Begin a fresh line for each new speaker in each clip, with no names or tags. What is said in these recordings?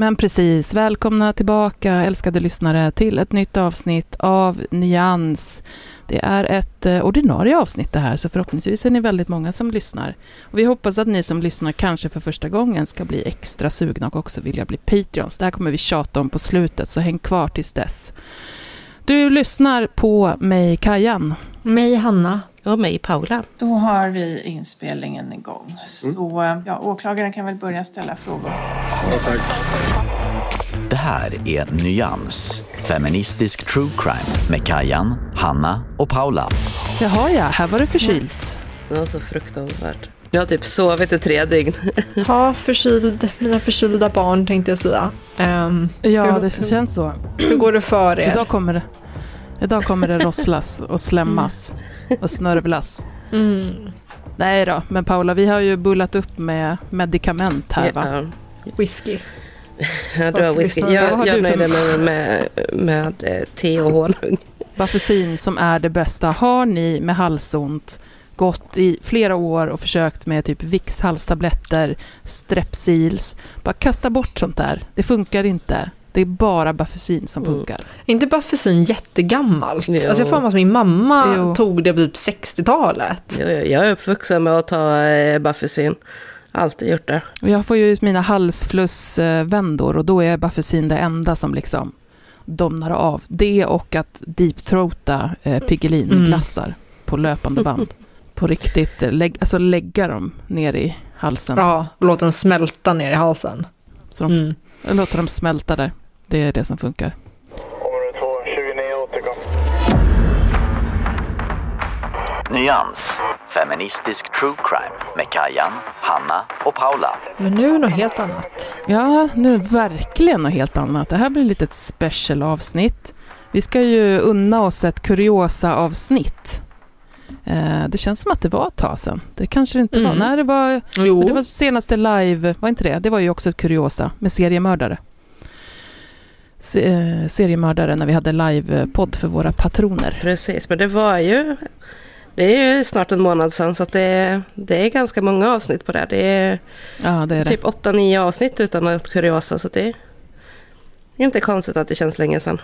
Men precis, välkomna tillbaka älskade lyssnare till ett nytt avsnitt av Nyans. Det är ett eh, ordinarie avsnitt det här, så förhoppningsvis är ni väldigt många som lyssnar. Och vi hoppas att ni som lyssnar kanske för första gången ska bli extra sugna och också vilja bli Patreons. Det här kommer vi tjata om på slutet, så häng kvar tills dess. Du lyssnar på mig, Kajan.
Mig, Hanna.
Och mig, Paula.
Då har vi inspelningen igång. Så ja, åklagaren kan väl börja ställa frågor.
Det här är Nyans, feministisk true crime med Kajan, Hanna och Paula.
Jaha ja, här var det förkylt.
Det var så fruktansvärt. Jag har typ sovit i tre dygn.
Ha förkyld, mina förkylda barn tänkte jag säga. Ehm,
Ja,
hur,
det känns så.
hur går det för er?
Idag kommer det, idag kommer det rosslas och slämmas och snörvlas.
Mm.
Nej då, men Paula, vi har ju bullat upp med medicament här va?
Ja,
Whisky.
jag whisky.
Vad har
Jag,
du
jag
för-
nöjde mig med, med eh, te och honung.
Bafusin som är det bästa. Har ni med halsont gått i flera år och försökt med typ Vicks halstabletter, Strepsils, bara kasta bort sånt där. Det funkar inte. Det är bara Bafusin som
Mm.
funkar.
Är inte Baffusin jättegammalt?
Jo.
Alltså jag får att min mamma
Jo.
tog det på typ 60-talet.
Jag, jag är uppvuxen med att ta eh, Baffusin. Alltid gjort det.
Jag får ju ut mina halsflussvändor och då är Bafusin det enda som liksom domnar av. Det och att deepthroata eh, Piggelin-glassar på löpande band. På riktigt, eh, lägg, alltså lägga dem ner i halsen.
Ja, och låter dem smälta ner i halsen.
Så de
Mm.
Jag låter dem smälta där. Det är det som funkar.
Område 2, 29 återkom.
Nyans, feministisk true crime med Kajan, Hanna och Paula.
Men nu är det något helt annat.
Ja, nu är det verkligen något helt annat. Det här blir lite ett special avsnitt. Vi ska ju unna oss ett kuriosa-avsnitt. Eh, det känns som att det var ett tag sedan. Det kanske det inte var.
Mm.
Nej, det var,
Jo.
det var senaste live, var inte det? Det var ju också ett kuriosa med seriemördare. Se, eh, seriemördare när vi hade live-podd för våra patroner.
Precis, men det var ju... Det är ju snart en månad sedan så att det, är- det är ganska många avsnitt på det. här. Det är
Ja, det är
typ 8-9 avsnitt utan något kuriosa så det är inte konstigt att det känns länge sedan.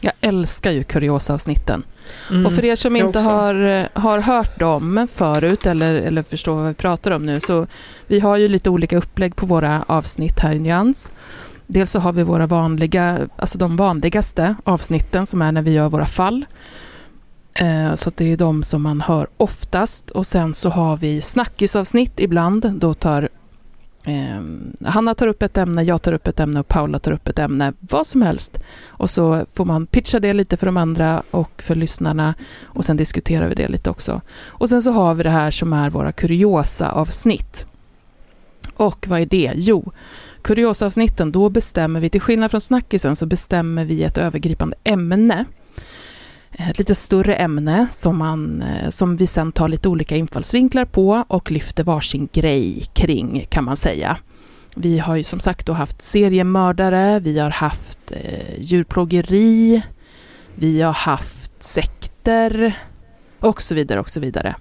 Jag älskar ju kuriosa-avsnitten.
Mm.
Och för er som inte
också.
har, eh, har hört dem förut eller, eller förstår vad vi pratar om nu, så vi har ju lite olika upplägg på våra avsnitt här i Nyans. Dels så har vi våra vanliga, alltså de vanligaste avsnitten som är när vi gör våra fall. Eh, så att det är de som man hör oftast. Och sen så har vi snackisavsnitt ibland. Då tar eh, Hanna tar upp ett ämne, jag tar upp ett ämne och Paula tar upp ett ämne. Vad som helst. Och så får man pitcha det lite för de andra och för lyssnarna. Och sen diskuterar vi det lite också. Och sen så har vi det här som är våra kuriosa-avsnitt. Och vad är det? Jo, kuriosavsnitten, då bestämmer vi, till skillnad från snackisen, så bestämmer vi ett övergripande ämne. ett lite större ämne som, man, eh, som vi sen tar lite olika infallsvinklar på och lyfter varsin grej kring kan man säga. Vi har ju som sagt då haft seriemördare, vi har haft eh, djurplågeri, vi har haft sekter och så vidare och så vidare.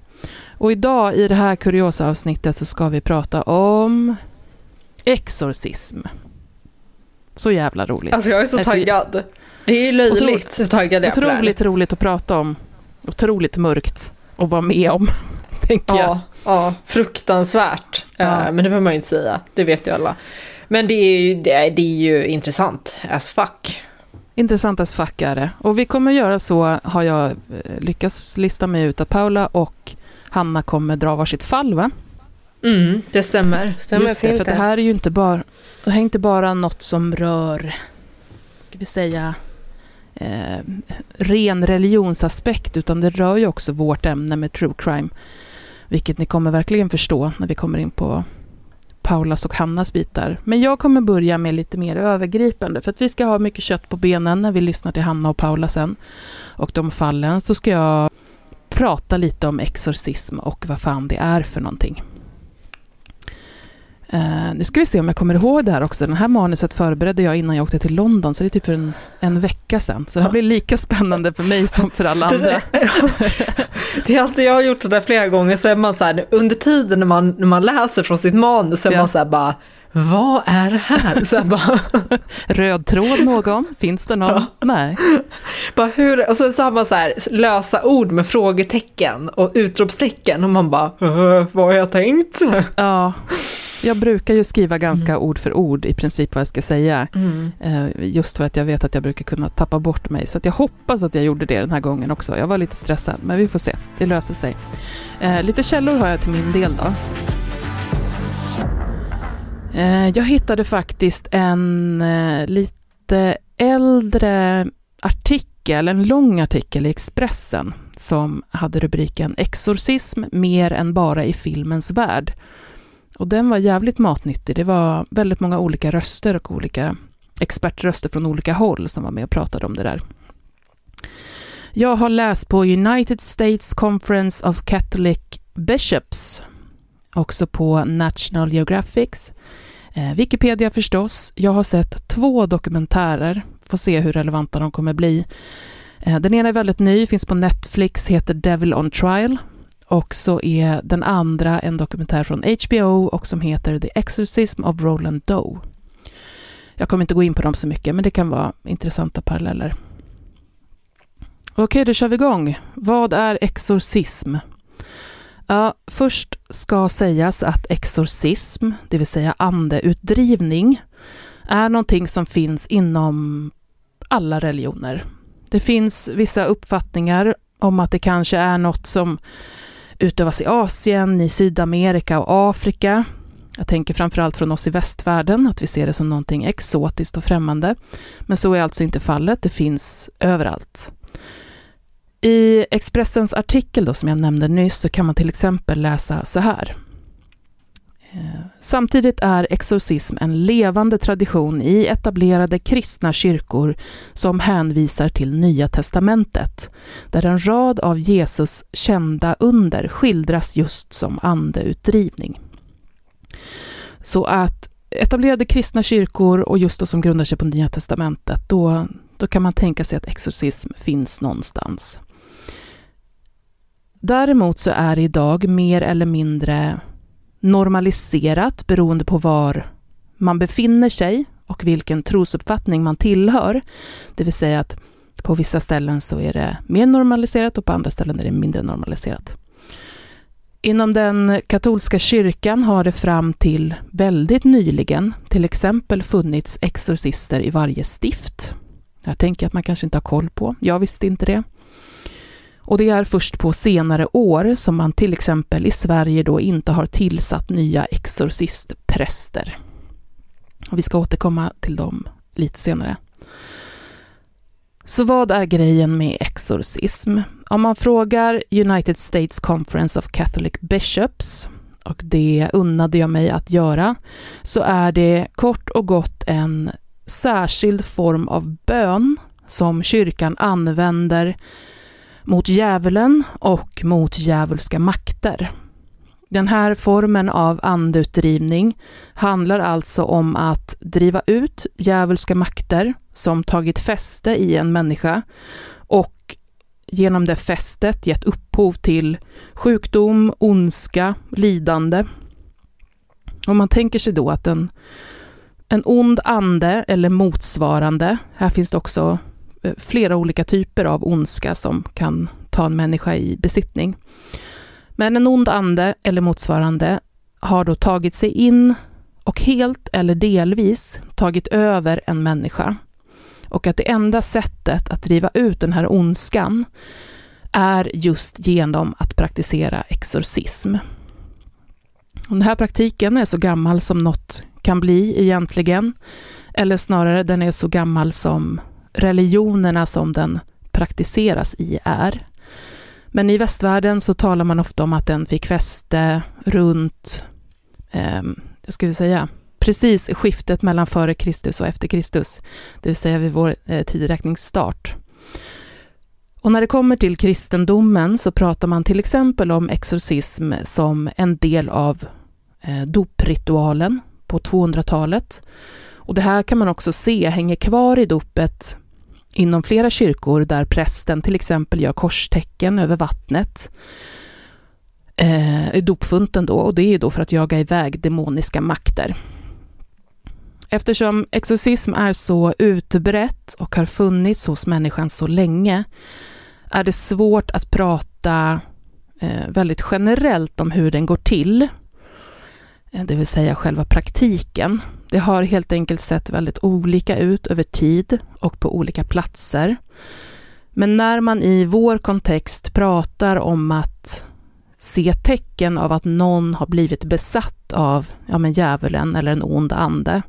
Och idag i det här kuriosa-avsnittet så ska vi prata om exorcism. Så jävla roligt.
Alltså jag är så taggad. Det är ju löjligt så taggad jag
Otroligt roligt att prata om. Otroligt mörkt att vara med om, tänker
ja,
jag.
Ja, fruktansvärt. Ja. Uh, men det behöver man ju inte säga, det vet ju alla. Men det är ju, det är, det är ju intressant as fuck.
Intressant as fuck är det. Och vi kommer göra så, har jag eh, lyckats lista mig ut, att Paula och Hanna kommer dra varsitt fall, va?
Mm, det stämmer.
stämmer Just det, för det här är ju inte bara, det här är inte bara något som rör, ska vi säga, eh, ren religionsaspekt, utan det rör ju också vårt ämne med true crime, vilket ni kommer verkligen förstå när vi kommer in på Paulas och Hannas bitar. Men jag kommer börja med lite mer övergripande, för att vi ska ha mycket kött på benen när vi lyssnar till Hanna och Paula sen. Och de fallen, så ska jag prata lite om exorcism och vad fan det är för någonting. Uh, nu ska vi se om jag kommer ihåg det här också. Den här manuset förberedde jag innan jag åkte till London, så det är typ en, en vecka sedan. Så det här blir lika spännande för mig som för alla andra.
det är alltid, jag har gjort det där flera gånger, så är man så här, under tiden när man, när man läser från sitt manus, så är ja. man så här bara, vad är det här? Så bara,
Röd tråd någon? Finns det någon? Ja. Nej.
Bara hur, och så, så har man så här lösa ord med frågetecken och utropstecken och man bara, vad har jag tänkt?
Ja. Jag brukar ju skriva ganska mm. ord för ord i princip vad jag ska säga. Mm. Eh, just för att jag vet att jag brukar kunna tappa bort mig. Så jag hoppas att jag gjorde det den här gången också. Jag var lite stressad, men vi får se. Det löser sig. Eh, lite källor har jag till min del då. Eh, jag hittade faktiskt en lite äldre artikel, en lång artikel i Expressen som hade rubriken Exorcism mer än bara i filmens värld. Och den var jävligt matnyttig. Det var väldigt många olika röster och olika expertröster från olika håll som var med och pratade om det där. Jag har läst på United States Conference of Catholic Bishops, också på National Geographic, eh, Wikipedia förstås. Jag har sett två dokumentärer, får se hur relevanta de kommer bli. Eh, den ena är väldigt ny, finns på Netflix, heter Devil on Trial och så är den andra en dokumentär från HBO och som heter The Exorcism of Roland Doe. Jag kommer inte gå in på dem så mycket, men det kan vara intressanta paralleller. Okej, då kör vi igång. Vad är exorcism? Ja, först ska sägas att exorcism, det vill säga andeutdrivning, är någonting som finns inom alla religioner. Det finns vissa uppfattningar om att det kanske är något som utövas i Asien, i Sydamerika och Afrika. Jag tänker framförallt från oss i västvärlden, att vi ser det som någonting exotiskt och främmande. Men så är alltså inte fallet, det finns överallt. I Expressens artikel då, som jag nämnde nyss så kan man till exempel läsa så här. Samtidigt är exorcism en levande tradition i etablerade kristna kyrkor som hänvisar till Nya testamentet, där en rad av Jesus kända under skildras just som andeutdrivning. Så att etablerade kristna kyrkor och just då som grundar sig på Nya testamentet, då, då kan man tänka sig att exorcism finns någonstans. Däremot så är det idag mer eller mindre normaliserat beroende på var man befinner sig och vilken trosuppfattning man tillhör. Det vill säga att på vissa ställen så är det mer normaliserat och på andra ställen är det mindre normaliserat. Inom den katolska kyrkan har det fram till väldigt nyligen till exempel funnits exorcister i varje stift. Jag tänker att man kanske inte har koll på. Jag visste inte det. Och det är först på senare år som man till exempel i Sverige då inte har tillsatt nya exorcistpräster. Och vi ska återkomma till dem lite senare. Så vad är grejen med exorcism? Om man frågar United States Conference of Catholic Bishops, och det unnade jag mig att göra, så är det kort och gott en särskild form av bön som kyrkan använder mot djävulen och mot djävulska makter. Den här formen av andeutdrivning handlar alltså om att driva ut djävulska makter som tagit fäste i en människa och genom det fästet gett upphov till sjukdom, ondska, lidande. Och man tänker sig då att en, en ond ande eller motsvarande, här finns det också flera olika typer av ondska som kan ta en människa i besittning. Men en ond ande eller motsvarande har då tagit sig in och helt eller delvis tagit över en människa. Och att det enda sättet att driva ut den här ondskan är just genom att praktisera exorcism. Och den här praktiken är så gammal som något kan bli egentligen, eller snarare den är så gammal som religionerna som den praktiseras i är. Men i västvärlden så talar man ofta om att den fick fäste runt, eh, ska vi säga, precis skiftet mellan före Kristus och efter Kristus, det vill säga vid vår eh, tideräkningsstart. Och när det kommer till kristendomen så pratar man till exempel om exorcism som en del av eh, dopritualen på 200-talet. Och det här kan man också se hänger kvar i dopet inom flera kyrkor där prästen till exempel gör korstecken över vattnet eh, i dopfunten då, och det är då för att jaga iväg demoniska makter. Eftersom exorcism är så utbrett och har funnits hos människan så länge är det svårt att prata eh, väldigt generellt om hur den går till, eh, det vill säga själva praktiken. Det har helt enkelt sett väldigt olika ut över tid och på olika platser. Men när man i vår kontext pratar om att se tecken av att någon har blivit besatt av ja, men djävulen eller en ond ande,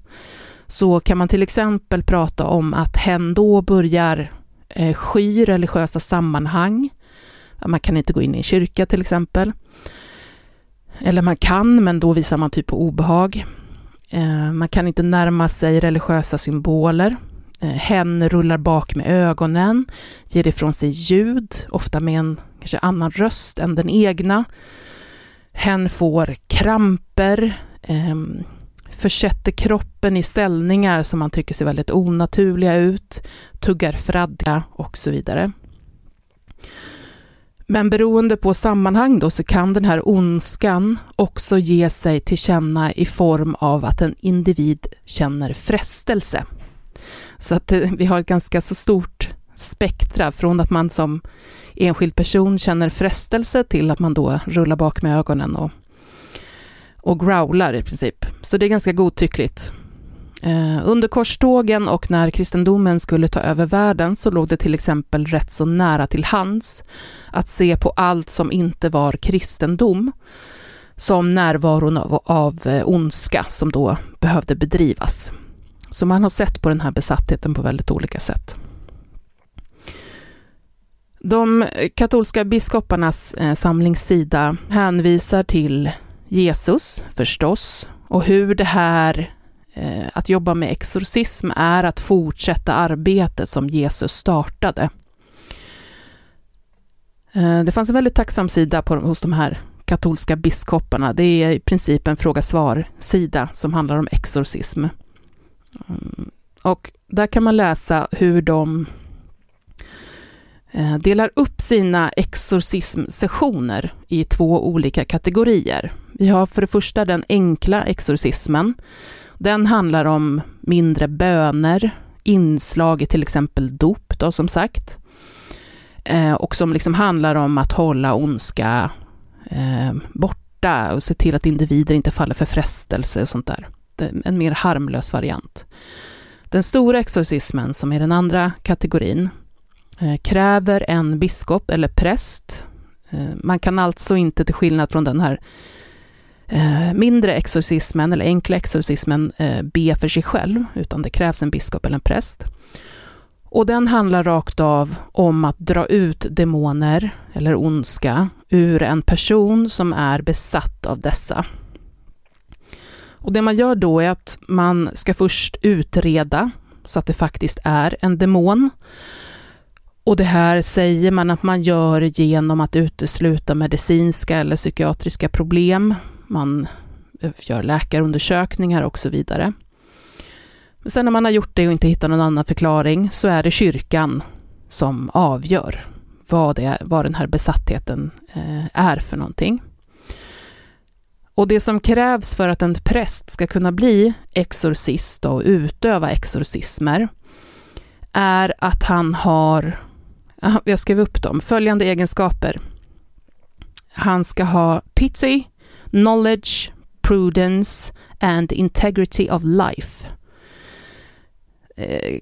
så kan man till exempel prata om att hen då börjar eh, sky religiösa sammanhang. Man kan inte gå in i en kyrka till exempel. Eller man kan, men då visar man typ på obehag. Eh, man kan inte närma sig religiösa symboler. Eh, hen rullar bak med ögonen, ger ifrån sig ljud, ofta med en kanske annan röst än den egna. Hen får kramper, ehm, försätter kroppen i ställningar som man tycker ser väldigt onaturliga ut, tuggar fradga och så vidare. Men beroende på sammanhang då så kan den här ondskan också ge sig till känna i form av att en individ känner frestelse. Så att eh, vi har ett ganska så stort spektra från att man som enskild person känner frestelse till att man då rullar bak med ögonen och, och growlar i princip. Så det är ganska godtyckligt. Eh, under korstågen och när kristendomen skulle ta över världen så låg det till exempel rätt så nära till hands att se på allt som inte var kristendom som närvaron av, av eh, ondska som då behövde bedrivas. Så man har sett på den här besattheten på väldigt olika sätt. De katolska biskoparnas eh, samlingssida hänvisar till Jesus förstås och hur det här Eh, att jobba med exorcism är att fortsätta arbetet som Jesus startade. Eh, det fanns en väldigt tacksam sida på, hos de här katolska biskoparna. Det är i princip en fråga-svar-sida som handlar om exorcism. Mm, och där kan man läsa hur de eh, delar upp sina exorcismsessioner i två olika kategorier. Vi har för det första den enkla exorcismen, den handlar om mindre böner, inslag i till exempel dop då som sagt. Eh, och som liksom handlar om att hålla ondska eh, borta och se till att individer inte faller för frestelse och sånt där. En mer harmlös variant. Den stora exorcismen, som är den andra kategorin, eh, kräver en biskop eller präst. Eh, man kan alltså inte, till skillnad från den här eh, mindre exorcismen eller enkla exorcismen eh, be för sig själv, utan det krävs en biskop eller en präst. Och den handlar rakt av om att dra ut demoner eller ondska ur en person som är besatt av dessa. Och det man gör då är att man ska först utreda så att det faktiskt är en demon. Och det här säger man att man gör genom att utesluta medicinska eller psykiatriska problem. Man gör läkarundersökningar och så vidare. Men sen när man har gjort det och inte hittar någon annan förklaring så är det kyrkan som avgör vad, det, vad den här besattheten eh, är för någonting. Och det som krävs för att en präst ska kunna bli exorcist och utöva exorcismer är att han har, jag skrev upp dem, följande egenskaper. Han ska ha pity, knowledge, prudence and integrity of life. Eh,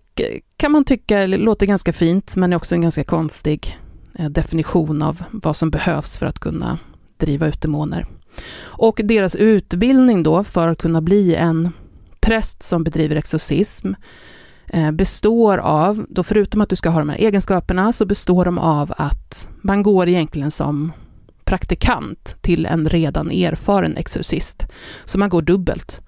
kan man tycka låter ganska fint, men är också en ganska konstig eh, definition av vad som behövs för att kunna driva ut demoner. Och deras utbildning då för att kunna bli en präst som bedriver exorcism eh, består av, då förutom att du ska ha de här egenskaperna, så består de av att man går egentligen som praktikant till en redan erfaren exorcist. Så man går dubbelt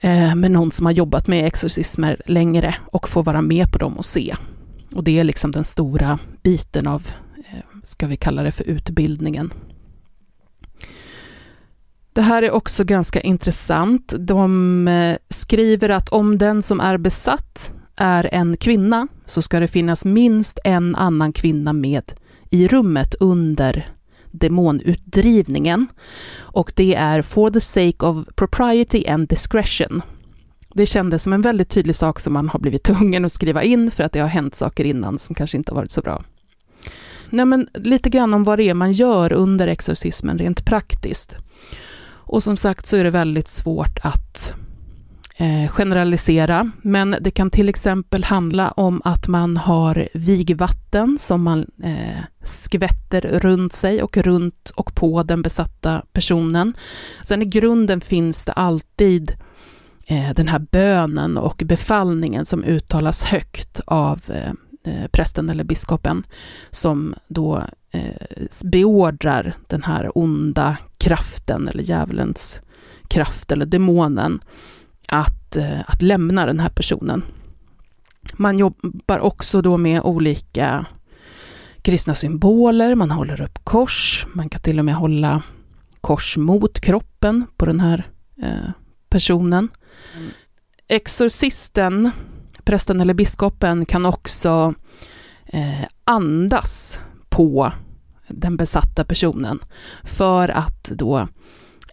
eh, med någon som har jobbat med exorcismer längre och får vara med på dem och se. Och det är liksom den stora biten av, eh, ska vi kalla det för utbildningen. Det här är också ganska intressant. De eh, skriver att om den som är besatt är en kvinna så ska det finnas minst en annan kvinna med i rummet under demonutdrivningen. Och det är for the sake of propriety and discretion. Det kändes som en väldigt tydlig sak som man har blivit tvungen att skriva in för att det har hänt saker innan som kanske inte har varit så bra. Nej, men lite grann om vad det är man gör under exorcismen rent praktiskt. Och som sagt så är det väldigt svårt att Eh, generalisera, men det kan till exempel handla om att man har vigvatten som man eh, skvätter runt sig och runt och på den besatta personen. Sen i grunden finns det alltid eh, den här bönen och befallningen som uttalas högt av eh, eh prästen eller biskopen som då eh, beordrar den här onda kraften eller djävulens kraft eller demonen att, eh, att lämna den här personen. Man jobbar också då med olika kristna symboler, man håller upp kors, man kan till och med hålla kors mot kroppen på den här eh, personen. Exorcisten, prästen eller biskopen, kan också eh, andas på den besatta personen för att då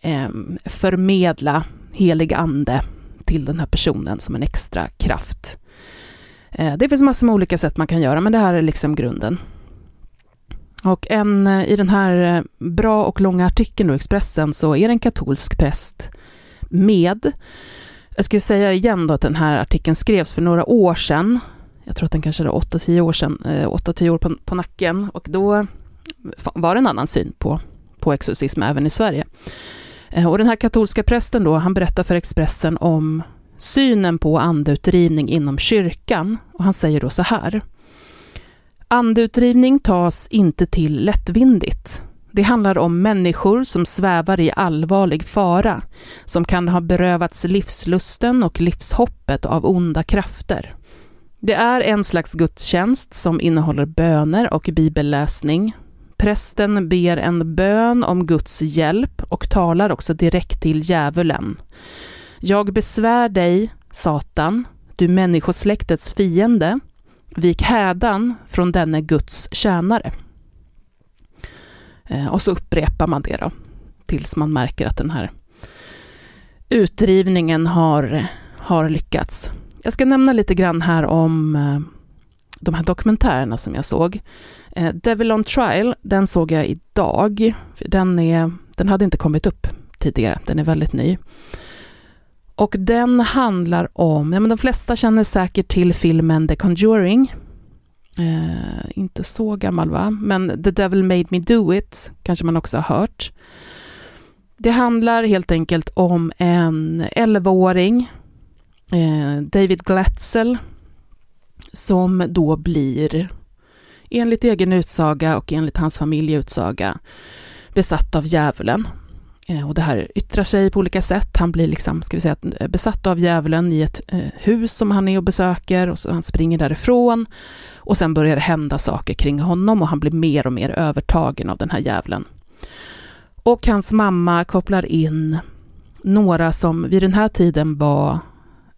eh, förmedla helig ande till den här personen som en extra kraft. Eh, det finns massor med olika sätt man kan göra, men det här är liksom grunden. Och en, eh, i den här eh, bra och långa artikeln i Expressen så är det en katolsk präst med. Jag ska säga igen då att den här artikeln skrevs för några år sedan. Jag tror att den kanske är 8-10 år sedan, 8-10 år på, på nacken och då var det en annan syn på, på exorcism även i Sverige. Eh, och den här katolska prästen då, han berättar för Expressen om synen på andeutdrivning inom kyrkan. Och han säger då så här. Andeutdrivning tas inte till lättvindigt. Det handlar om människor som svävar i allvarlig fara, som kan ha berövats livslusten och livshoppet av onda krafter. Det är en slags gudstjänst som innehåller böner och bibelläsning, Prästen ber en bön om Guds hjälp och talar också direkt till djävulen. Jag besvär dig, Satan, du människosläktets fiende. Vik hädan från denne Guds tjänare. Eh, och så upprepar man det då, tills man märker att den här utdrivningen har, har lyckats. Jag ska nämna lite grann här om eh, de här dokumentärerna som jag såg. Eh, Devil on Trial, den såg jag idag. Den, är, den hade inte kommit upp tidigare, den är väldigt ny. Och den handlar om, ja men de flesta känner säkert till filmen The Conjuring. Eh, inte så gammal va, men The Devil Made Me Do It kanske man också har hört. Det handlar helt enkelt om en 11-åring, eh, David Glatzel, som då blir enligt egen utsaga och enligt hans familjeutsaga besatt av djävulen. Eh, och det här yttrar sig på olika sätt. Han blir liksom, ska vi säga, eh, besatt av djävulen i ett eh, hus som han är och besöker och så han springer därifrån. Och sen börjar det hända saker kring honom och han blir mer och mer övertagen av den här djävulen. Och hans mamma kopplar in några som vid den här tiden var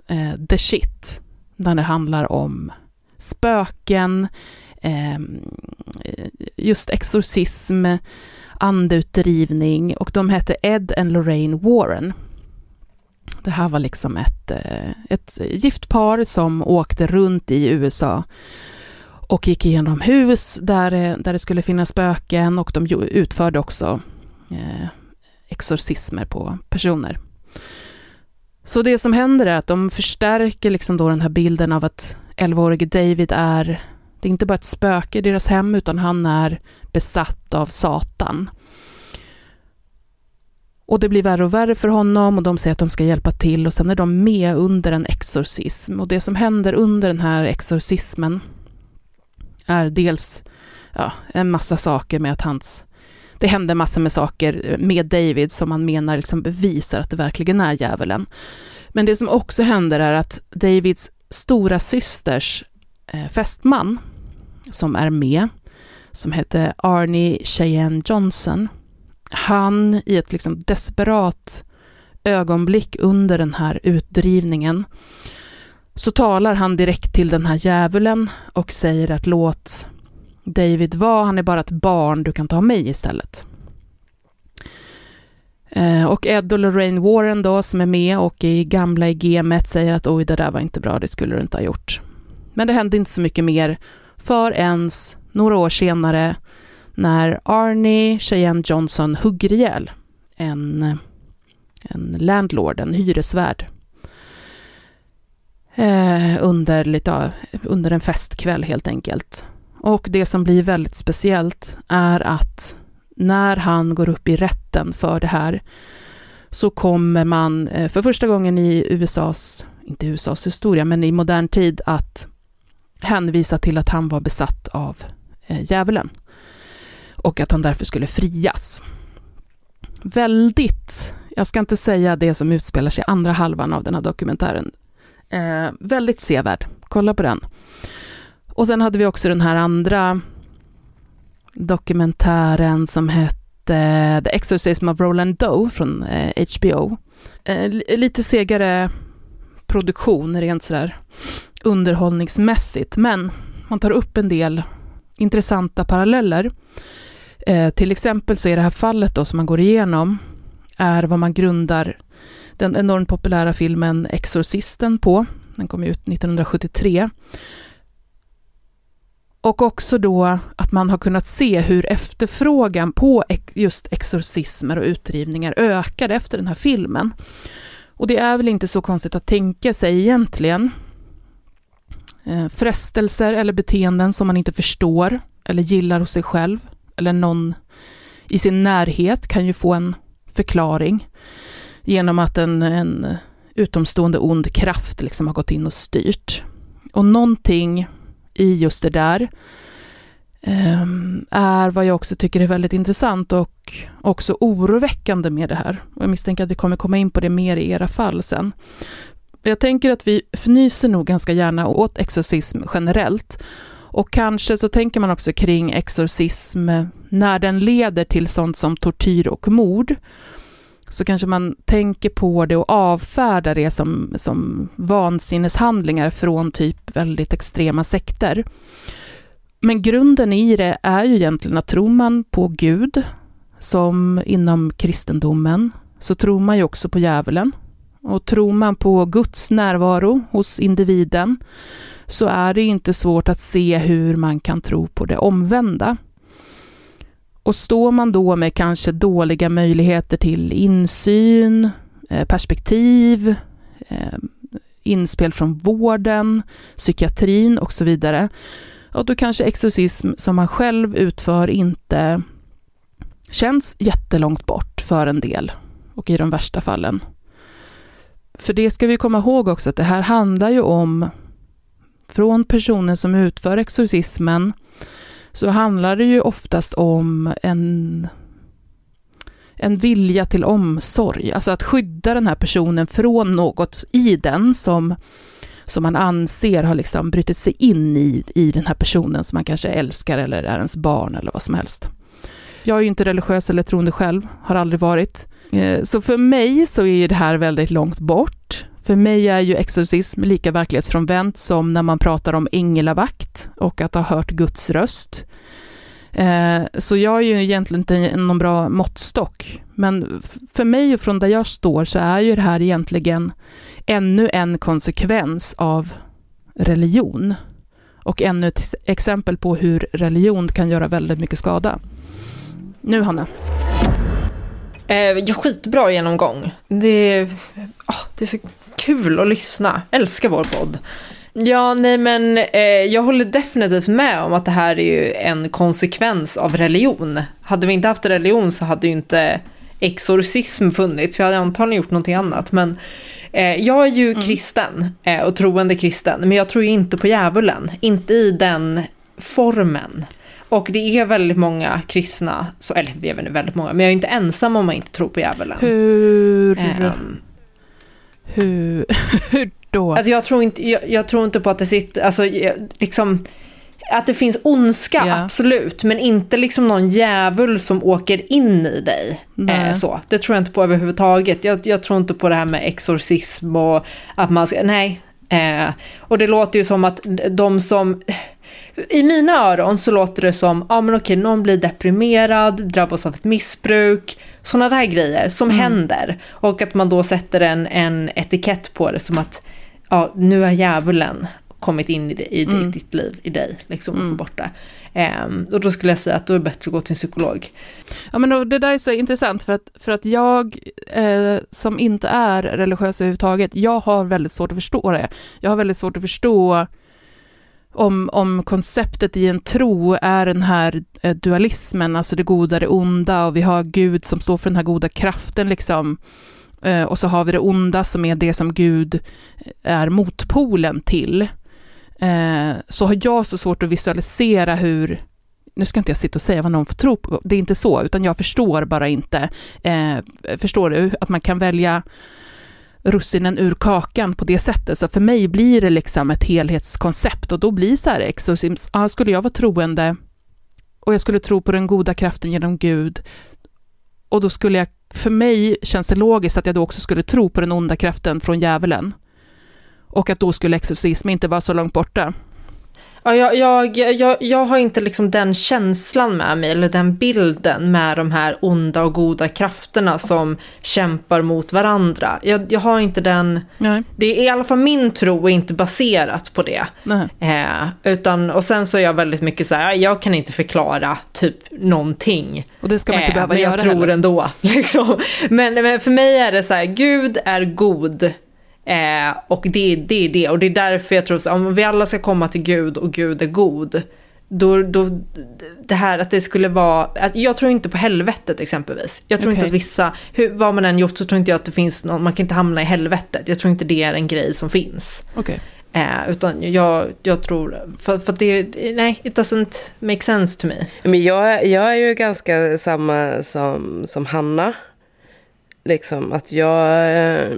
eh, the shit, när det handlar om spöken, Ehm, just exorcism, andeutdrivning och de hette Ed and Lorraine Warren. Det här var liksom ett, eh, ett gift par som åkte runt i USA och gick igenom hus där, eh, där det skulle finnas spöken och de utförde också eh, exorcismer på personer. Så det som händer är att de förstärker liksom då den här bilden av att 11-årige David är, det är inte bara ett spöke i deras hem, utan han är besatt av Satan. Och det blir värre och värre för honom och de säger att de ska hjälpa till och sen är de med under en exorcism. Och det som händer under den här exorcismen är dels ja, en massa saker med att hans det händer massor med saker med David som man menar liksom bevisar att det verkligen är djävulen. Men det som också händer är att Davids stora systers Eh, fästman, som är med, som heter Arnie Cheyenne Johnson, han i ett liksom desperat ögonblick under den här utdrivningen, så talar han direkt till den här djävulen och säger att låt David vara, han är bara ett barn, du kan ta mig istället. Eh, och Ed och Lorraine Warren då, som är med och i gamla i gamet säger att oj, det där var inte bra, det skulle du inte ha gjort. Men det hände inte så mycket mer förrän några år senare när Arnie Cheyenne Johnson hugger ihjäl en, en landlord, en hyresvärd. Eh, under, lite, under en festkväll helt enkelt. Och det som blir väldigt speciellt är att när han går upp i rätten för det här så kommer man eh, för första gången i USAs, inte USAs historia, men i modern tid att hänvisa till att han var besatt av eh, djävulen och att han därför skulle frias. Väldigt, jag ska inte säga det som utspelar sig i andra halvan av den här dokumentären, eh, väldigt sevärd. Kolla på den. Och sen hade vi också den här andra dokumentären som hette The Exorcism of Roland Doe från eh, HBO. Eh, lite segare produktion rent sådär underhållningsmässigt, men man tar upp en del intressanta paralleller. Eh, till exempel så är det här fallet då som man går igenom är vad man grundar den enormt populära filmen Exorcisten på. Den kom ut 1973. Och också då att man har kunnat se hur efterfrågan på just exorcismer och utdrivningar ökade efter den här filmen. Och det är väl inte så konstigt att tänka sig egentligen. Eh, frestelser eller beteenden som man inte förstår eller gillar hos sig själv eller någon i sin närhet kan ju få en förklaring genom att en, en utomstående ond kraft liksom har gått in och styrt. Och någonting i just det där ehm, är vad jag också tycker är väldigt intressant och också oroväckande med det här. Och jag misstänker att vi kommer komma in på det mer i era fall sen. Jag tänker att vi fnyser nog ganska gärna åt exorcism generellt. Och kanske så tänker man också kring exorcism när den leder till sånt som tortyr och mord så kanske man tänker på det och avfärdar det som, som vansinneshandlingar från typ väldigt extrema sekter. Men grunden i det är ju egentligen att tror man på Gud, som inom kristendomen, så tror man ju också på djävulen. Och tror man på Guds närvaro hos individen, så är det inte svårt att se hur man kan tro på det omvända. Och står man då med kanske dåliga möjligheter till insyn, eh, perspektiv, eh, inspel från vården, psykiatrin och så vidare, ja, då kanske exorcism som man själv utför inte känns jättelångt bort för en del och i de värsta fallen. För det ska vi komma ihåg också att det här handlar ju om från personen som utför exorcismen så handlar det ju oftast om en, en vilja till omsorg, alltså att skydda den här personen från något i den som, som man anser har liksom brutit sig in i, i den här personen som man kanske älskar eller är ens barn eller vad som helst. Jag är ju inte religiös eller troende själv, har aldrig varit. Eh, så för mig så är det här väldigt långt bort. För mig är ju exorcism lika verklighetsfrånvänt som när man pratar om änglavakt och att ha hört Guds röst. Eh, så jag är ju egentligen inte någon bra måttstock. Men för mig och från där jag står så är ju det här egentligen ännu en konsekvens av religion. Och ännu ett exempel på hur religion kan göra väldigt mycket skada. Nu Hanna.
Eh, skitbra genomgång. Det, oh, det är så kul att lyssna. Älskar vår podd. Ja, nej men eh, jag håller definitivt med om att det här är ju en konsekvens av religion. Hade vi inte haft religion så hade ju inte exorcism funnits. Vi hade antagligen gjort någonting annat. Men eh, jag är ju mm. kristen eh, och troende kristen, men jag tror ju inte på djävulen. Inte i den formen. Och det är väldigt många kristna, så, eller vi är väl väldigt många, men jag är inte ensam om man inte tror på djävulen.
Hur... Um, hur, hur då?
Alltså jag tror inte, jag, jag, tror inte på att det sitter, alltså liksom, att det finns ondska, yeah. absolut, men inte liksom någon djävul som åker in i dig. Eh, så. Det tror jag inte på överhuvudtaget. Jag, jag tror inte på det här med exorcism och att man ska, nej. Eh, och det låter ju som att de som i mina öron så låter det som, ja ah, men okej, någon blir deprimerad, drabbas av ett missbruk, sådana där grejer som mm. händer. Och att man då sätter en, en etikett på det som att, ja, nu har djävulen kommit in i, det, i mm. ditt liv, i dig, liksom, mm. få bort det. Um, och då skulle jag säga att då är det bättre att gå till en psykolog.
Ja men det där är så intressant för att, för att jag eh, som inte är religiös överhuvudtaget, jag har väldigt svårt att förstå det. Jag har väldigt svårt att förstå om, om konceptet i en tro är den här eh, dualismen, alltså det goda, det onda, och vi har Gud som står för den här goda kraften, liksom. Eh, och så har vi det onda som är det som Gud eh, är motpolen till. Så har jag så svårt att visualisera hur, nu ska inte jag sitta och säga vad någon får tro på, det är inte så, utan jag förstår bara inte. Förstår du? Att man kan välja russinen ur kakan på det sättet. Så för mig blir det liksom ett helhetskoncept och då blir så här exorcism, ja, skulle jag vara troende och jag skulle tro på den goda kraften genom Gud och då skulle jag, för mig känns det logiskt att jag då också skulle tro på den onda kraften från djävulen och att då skulle exorcism inte vara så långt borta.
Ja, jag, jag, jag, jag har inte liksom den känslan med mig, eller den bilden med de här onda och goda krafterna som kämpar mot varandra. Jag, jag har inte den... Nej. Det är i alla fall min tro är inte baserat på det. Eh, utan, och sen så är jag väldigt mycket så här, jag kan inte förklara typ någonting.
Och det ska man inte eh, behöva
men
göra
jag tror
heller.
ändå. Liksom. Men, men för mig är det så här, Gud är god Eh, och det, det är det. Och det är därför jag tror att om vi alla ska komma till Gud och Gud är god. Då, då, det här att det skulle vara, att jag tror inte på helvetet exempelvis. Jag tror okay. inte att vissa, hur, vad man än gjort så tror inte jag att det finns någon, man kan inte hamna i helvetet. Jag tror inte det är en grej som finns.
Okay.
Eh, utan jag, jag tror, för, för det, nej, it doesn't make sense to me.
Men jag, jag är ju ganska samma som, som Hanna. Liksom att jag... Eh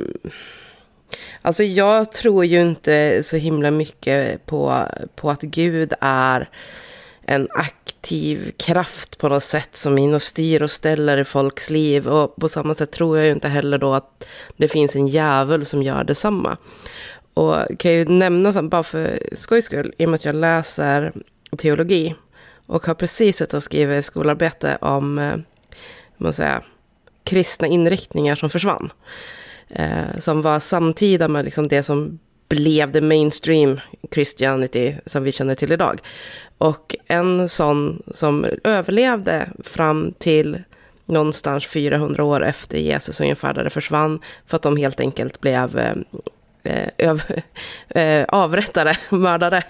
Alltså jag tror ju inte så himla mycket på, på att Gud är en aktiv kraft på något sätt som in och styr och ställer i folks liv. Och på samma sätt tror jag ju inte heller då att det finns en djävul som gör detsamma. Och kan ju nämna, bara för skojs skull, i och med att jag läser teologi och har precis suttit och skrivit skolarbete om, eh, man säga, kristna inriktningar som försvann eh, som var samtida med liksom det som blev det mainstream Christianity som vi känner till idag. Och en sån som överlevde fram till någonstans 400 år efter Jesus ungefär, där det försvann, för att de helt enkelt blev eh, eh Öv, eh avrättade, mördare,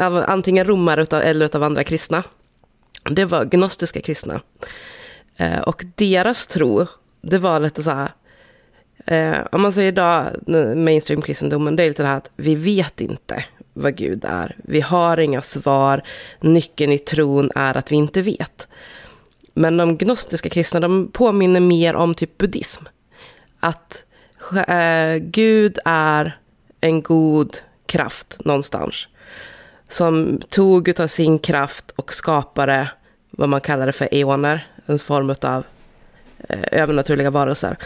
av antingen romare utav, eller av andra kristna. Det var gnostiska kristna. Eh, och deras tro, det var lite så här, Eh, om man säger idag, mainstream-kristendomen, det är lite det här att vi vet inte vad Gud är. Vi har inga svar. Nyckeln i tron är att vi inte vet. Men de gnostiska kristna, de påminner mer om typ buddhism. Att eh, Gud är en god kraft någonstans. Som tog av sin kraft och skapade vad man kallar det för eoner, en form av eh, övernaturliga varelser.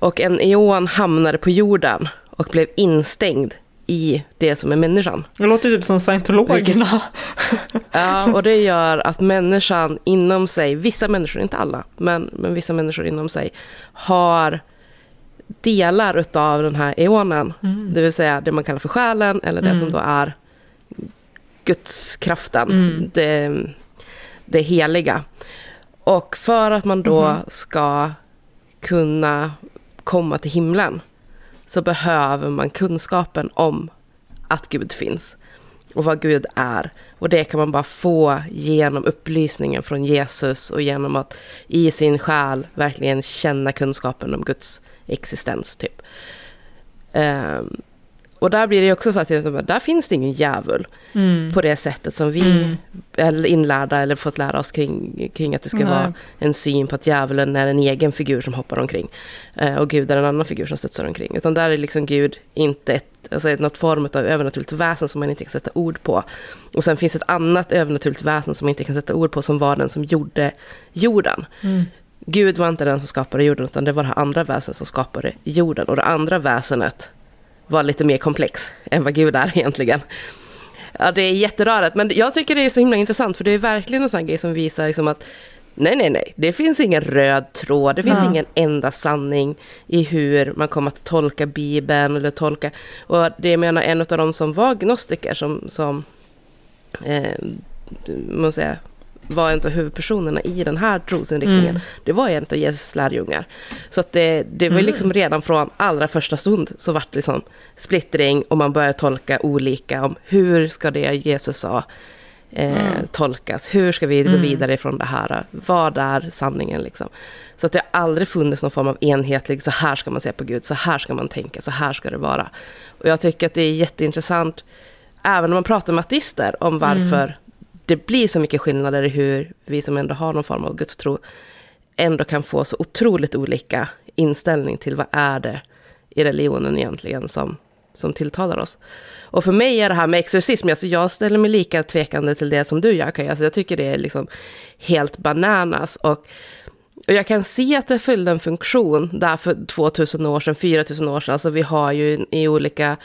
Och en eon hamnade på jorden och blev instängd i det som är människan.
Det låter typ som scientologerna.
ja, och det gör att människan inom sig, vissa människor, inte alla, men, men vissa människor inom sig, har delar av den här eonen. Mm. Det vill säga det man kallar för själen, eller det mm. som då är gudskraften. Mm. Det, det heliga. Och för att man då mm. ska kunna komma till himlen så behöver man kunskapen om att Gud finns och vad Gud är. Och det kan man bara få genom upplysningen från Jesus och genom att i sin själ verkligen känna kunskapen om Guds existens. typ. Um, och där blir det också så att där finns det ingen djävul mm. på det sättet som vi mm. är inlärda eller fått lära oss kring, kring att det ska Nej. vara en syn på att djävulen är en egen figur som hoppar omkring. Eh, och Gud är en annan figur som studsar omkring. Utan där är liksom Gud inte ett, alltså något form av övernaturligt väsen som man inte kan sätta ord på. Och sen finns ett annat övernaturligt väsen som man inte kan sätta ord på som var den som gjorde jorden. Mm. Gud var inte den som skapade jorden utan det var det andra väsenet som skapade jorden. Och det andra väsenet var lite mer komplex än vad Gud är egentligen. Ja, det är jätterörigt, men jag tycker det är så himla intressant, för det är verkligen en sån grej som visar liksom att nej, nej, nej, det finns ingen röd tråd, det finns ja. ingen enda sanning i hur man kommer att tolka Bibeln eller tolka, och det menar en av de som var gnostiker som, som eh, man säga, var en av huvudpersonerna i den här trosinriktningen, mm. det var en av Jesus lärjungar. Så att det, det var mm. liksom redan från allra första stund så vart det liksom splittring och man började tolka olika om hur ska det Jesus sa eh, mm. tolkas, hur ska vi gå mm. vidare från det här, vad är sanningen liksom. Så att det har aldrig funnits någon form av enhetlig, så här ska man se på Gud, så här ska man tänka, så här ska det vara. Och jag tycker att det är jätteintressant, även när man pratar med ateister, om varför mm det blir så mycket skillnader i hur vi som ändå har någon form av gudstro ändå kan få så otroligt olika inställning till vad är det i religionen egentligen som, som tilltalar oss. Och för mig är det här med exorcism, alltså jag ställer mig lika tvekande till det som du gör, Kaja, Alltså jag tycker det är liksom helt bananas. Och, och jag kan se att det fyllde en funktion där för 2000 år sedan, 4000 år sedan. Alltså vi har ju i olika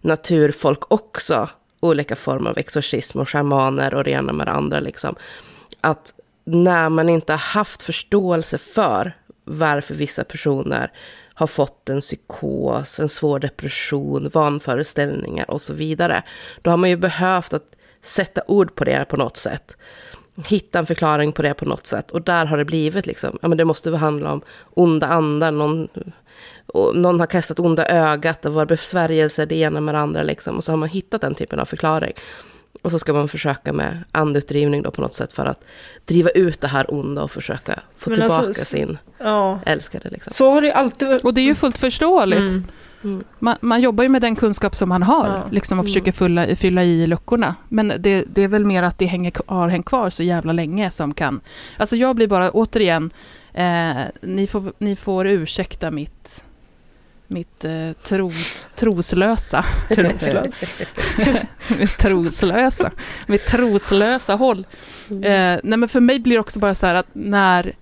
naturfolk också olika former av exorcism och shamaner och det ena med det andra. Liksom. Att när man inte har haft förståelse för varför vissa personer har fått en psykos, en svår depression, vanföreställningar och så vidare. Då har man ju behövt att sätta ord på det på något sätt. Hitta en förklaring på det på något sätt. Och där har det blivit liksom, ja men det måste handla om onda andar, någon och någon har kastat onda ögat, det var besvärjelser, det ena med det andra liksom. Och så har man hittat den typen av förklaring. Och så ska man försöka med andutdrivning då på något sätt för att driva ut det här onda och försöka få Men alltså, tillbaka alltså, sin ja. älskade. Liksom.
Så har det alltid varit.
Och det är ju fullt förståeligt. Mm. Mm. Man, man, jobbar ju med den kunskap som man har ja. liksom, och mm. försöker fylla, fylla i luckorna. Men det, det, är väl mer att det hänger, har hängt kvar så jävla länge som kan... Alltså jag blir bara, återigen, eh, ni, får, ni får ursäkta mitt mitt eh, tros, troslösa. Troslös. mitt troslösa. Mitt troslösa håll. Mm. Eh, nej men för mig blir det också bara så här att när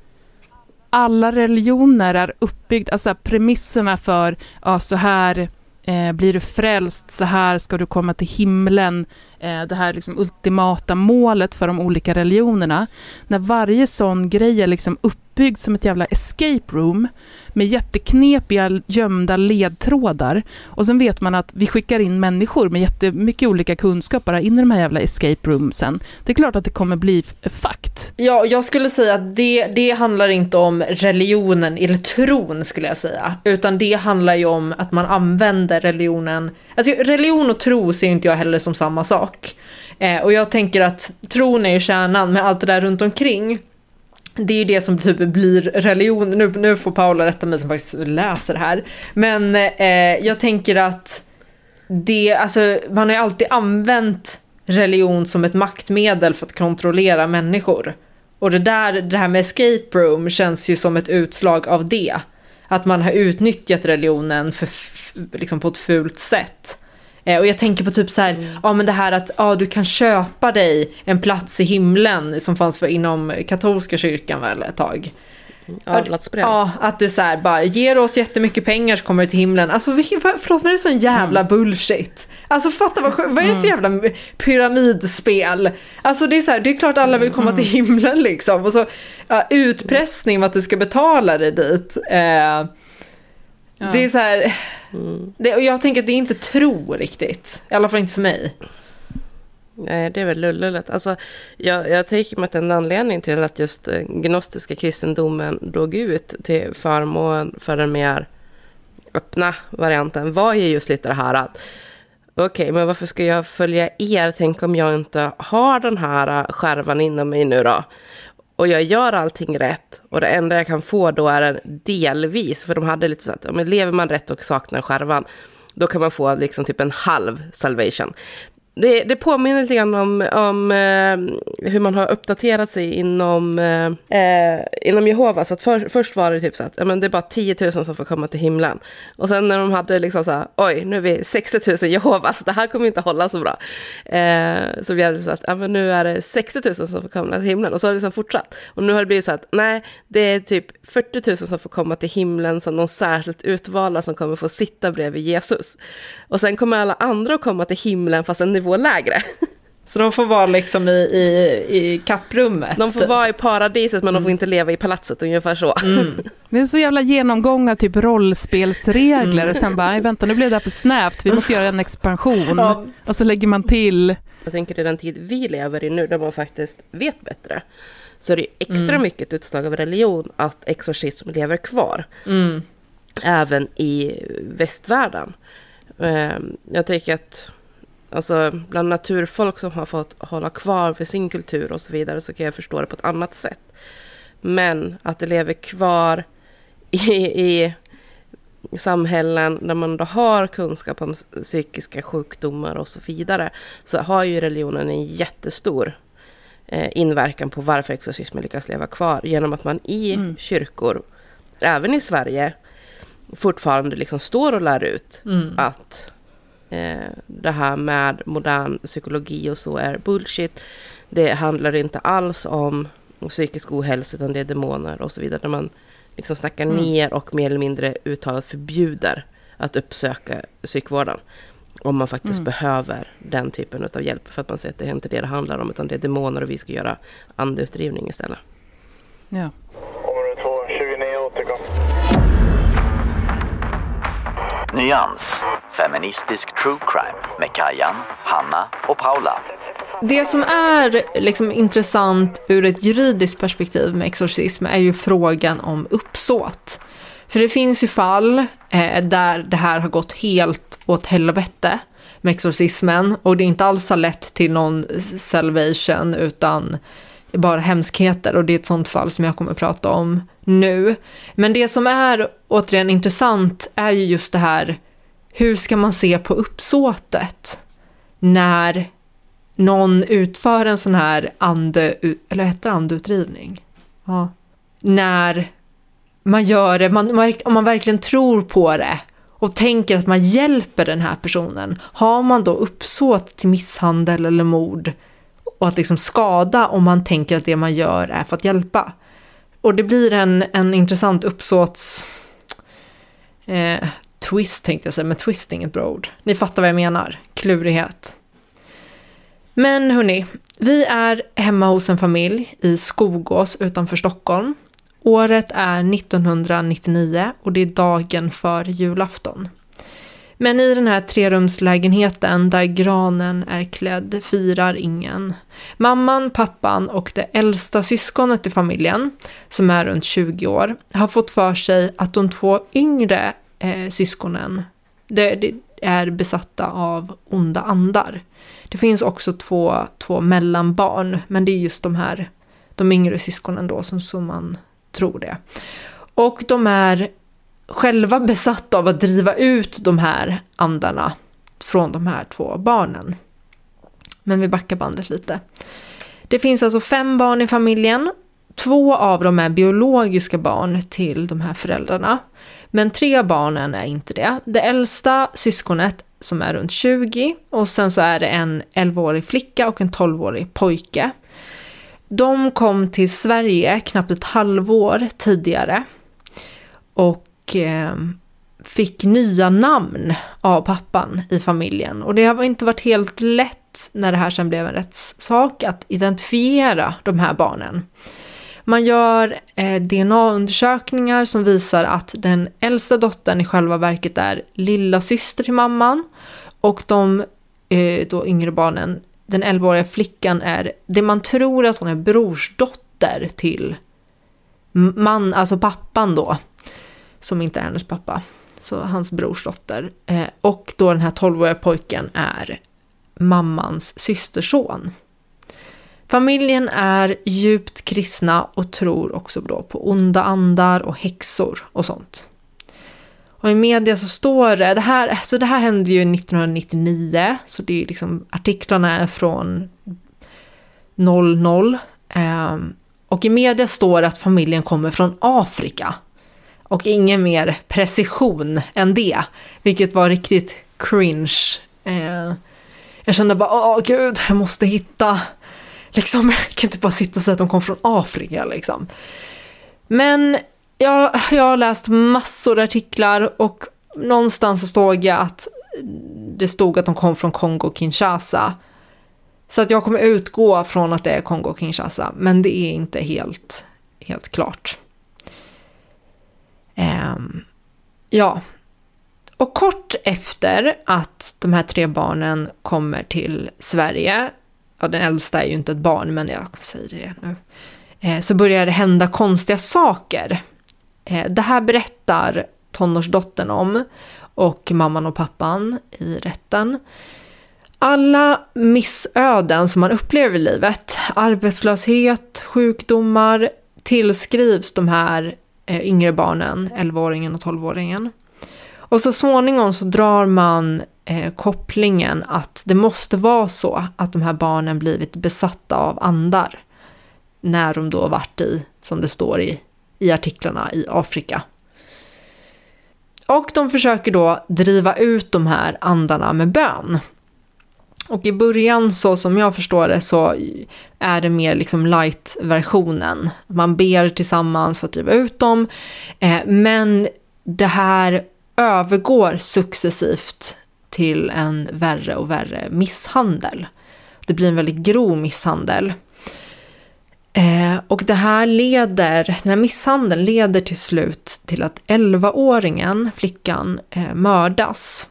alla religioner är uppbyggda, alltså premisserna för ja, så här eh, blir du frälst, så här ska du komma till himlen, eh, det här liksom ultimata målet för de olika religionerna. När varje sån grej är liksom uppbyggd som ett jävla escape room, med jätteknepiga gömda ledtrådar. Och sen vet man att vi skickar in människor med jättemycket olika kunskaper in i de här jävla escape roomsen. Det är klart att det kommer bli fakt.
Ja, jag skulle säga att det, det handlar inte om religionen eller tron skulle jag säga. Utan det handlar ju om att man använder religionen. Alltså religion och tro ser inte jag heller som samma sak. Eh, och jag tänker att tron är ju kärnan med allt det där runt omkring det är ju det som typ blir religion. Nu, nu får Paula rätta mig som faktiskt läser det här. Men eh, jag tänker att det, alltså, man har ju alltid använt religion som ett maktmedel för att kontrollera människor. Och det där, det här med escape room känns ju som ett utslag av det. Att man har utnyttjat religionen för, liksom på ett fult sätt. Eh, och jag tänker på typ så här, mm. ja men det här att ja, du kan köpa dig en plats i himlen som fanns för inom katolska kyrkan väl ett tag.
Avlatsbrev.
Ja, att det så här bara, ger oss jättemycket pengar så kommer du till himlen. Alltså förlåt men det är sån jävla mm. bullshit. Alltså fatta vad, vad är det för mm. jävla pyramidspel? Alltså det är så här, det är klart alla vill komma mm. till himlen liksom. Och så ja, utpressning med att du ska betala dig dit. Eh, ja. Det är så här, mm. det, och jag tänker att det är inte tro riktigt. I alla fall inte för mig.
Nej, det är väl lullulet. Alltså, jag, jag tänker mig att en anledning till att just eh, gnostiska kristendomen dog ut till förmån för den mer öppna varianten var ju just lite det här att okej, okay, men varför ska jag följa er? Tänk om jag inte har den här eh, skärvan inom mig nu då? Och jag gör allting rätt. Och det enda jag kan få då är en delvis, för de hade lite så att, om lever man rätt och saknar skärvan, då kan man få liksom typ en halv salvation det, det påminner lite grann om, om eh, hur man har uppdaterat sig inom, eh, eh inom Jehova. Jehovas. Att för, först var det typ så att ja, men det är bara 10 000 som får komma till himlen. Och sen när de hade liksom så här, oj, nu är vi 60 000 Jehovas, det här kommer inte hålla så bra. Eh, så blev det så att ja, men nu är det 60 000 som får komma till himlen. Och så har det liksom fortsatt. Och nu har det blivit så att nej, det är typ 40 000 som får komma till himlen som de särskilt utvalda som kommer få sitta bredvid Jesus. Och sen kommer alla andra att komma till himlen fast en nivå nivå lägre.
Så de får vara liksom i, i, i kapprummet?
De får vara i paradiset men mm. de får inte leva i palatset, ungefär så. Mm.
Det är så jävla genomgång av typ rollspelsregler mm. och sen bara, vänta nu blev det här för snävt, vi måste göra en expansion. Ja. Och så lägger man till.
Jag tänker i den tid vi lever i nu, där man faktiskt vet bättre, så är det extra mm. mycket ett utslag av religion att exorcism lever kvar.
Mm.
Även i västvärlden. Ehm, jag tänker att Alltså bland naturfolk som har fått hålla kvar för sin kultur och så vidare så kan jag förstå det på ett annat sätt. Men att det lever kvar i, i samhällen där man då har kunskap om psykiska sjukdomar och så vidare så har ju religionen en jättestor eh, inverkan på varför exorcismen lyckas leva kvar genom att man i mm. kyrkor, även i Sverige, fortfarande liksom står och lär ut mm. att eh, det här med modern psykologi och så är bullshit. Det handlar inte alls om psykisk ohälsa utan det är demoner och så vidare. Där man liksom snackar mm. ner och mer eller mindre uttalat förbjuder att uppsöka psykvården. Om man faktiskt mm. behöver den typen av hjälp. För att man säger att det är inte det det handlar om utan det är demoner och vi ska göra andeutdrivning istället.
Ja.
Nyans. Feministisk true crime med Kajan, Hanna och Paula.
Det som är liksom intressant ur ett juridiskt perspektiv med exorcism är ju frågan om uppsåt. För det finns ju fall eh, där det här har gått helt åt helvete med exorcismen och det inte alls har lett till någon salvation utan bara hemskheter och det är ett sånt fall som jag kommer att prata om nu. Men det som är återigen intressant är ju just det här, hur ska man se på uppsåtet när någon utför en sån här ande, eller heter andeutdrivning? Ja. När man gör det, man, om man verkligen tror på det och tänker att man hjälper den här personen, har man då uppsåt till misshandel eller mord och att liksom skada om man tänker att det man gör är för att hjälpa? Och det blir en, en intressant uppsåts... Eh, twist tänkte jag säga, men twist är inget bra ord. Ni fattar vad jag menar. Klurighet. Men hörni, vi är hemma hos en familj i Skogås utanför Stockholm. Året är 1999 och det är dagen för julafton. Men i den här trerumslägenheten där granen är klädd firar ingen. Mamman, pappan och det äldsta syskonet i familjen, som är runt 20 år, har fått för sig att de två yngre eh, syskonen det, det är besatta av onda andar. Det finns också två, två mellanbarn, men det är just de här, de yngre syskonen då som, som man tror det. Och de är själva besatta av att driva ut de här andarna från de här två barnen. Men vi backar bandet lite. Det finns alltså fem barn i familjen två av dem är biologiska barn till de här föräldrarna. Men tre barnen är inte det. Det äldsta syskonet som är runt 20 och sen så är det en 11-årig flicka och en 12-årig pojke. De kom till Sverige knappt ett halvår tidigare och eh, fick nya namn av pappan i familjen. Och det har inte varit helt lätt när det här sen blev en rättssak att identifiera de här barnen. Man gör eh, DNA-undersökningar som visar att den äldsta dottern i själva verket är lilla syster till mamman och de eh, då yngre barnen, den 11-åriga flickan är det man tror att hon är brorsdotter till man, alltså pappan då, som inte är hennes pappa, så hans brorsdotter. Eh, och då den här 12-åriga pojken är mammans systerson. Familjen är djupt kristna och tror också då på onda andar och häxor och sånt. Och i media så står det, det här, alltså det här hände ju 1999, så det är liksom artiklarna är från 00. Eh, och i media står det att familjen kommer från Afrika. Och ingen mer precision än det, vilket var riktigt cringe. Eh, jag kände bara, åh gud, jag måste hitta Liksom, jag kan inte bara sitta och säga att de kom från Afrika liksom. Men jag, jag har läst massor av artiklar och någonstans så jag att det stod att de kom från Kongo-Kinshasa. Så att jag kommer utgå från att det är Kongo-Kinshasa, men det är inte helt, helt klart. Um, ja. Och kort efter att de här tre barnen kommer till Sverige ja, den äldsta är ju inte ett barn, men jag säger det nu. Eh, så börjar det hända konstiga saker. Eh, det här berättar tonårsdottern om och mamman och pappan i rätten. Alla missöden som man upplever i livet, arbetslöshet, sjukdomar, tillskrivs de här eh, yngre barnen, 11-åringen och 12-åringen. Och så småningom så drar man eh, kopplingen att det måste vara så att de här barnen blivit besatta av andar när de då varit i, som det står i, i artiklarna, i Afrika. Och de försöker då driva ut de här andarna med bön. Och i början, så som jag förstår det, så är det mer liksom light-versionen. Man ber tillsammans för att driva ut dem. Eh, men det här övergår successivt till en värre och värre misshandel. Det blir en väldigt grov misshandel. Eh, och det här leder, den här misshandeln leder till slut till att 11-åringen, flickan, eh, mördas.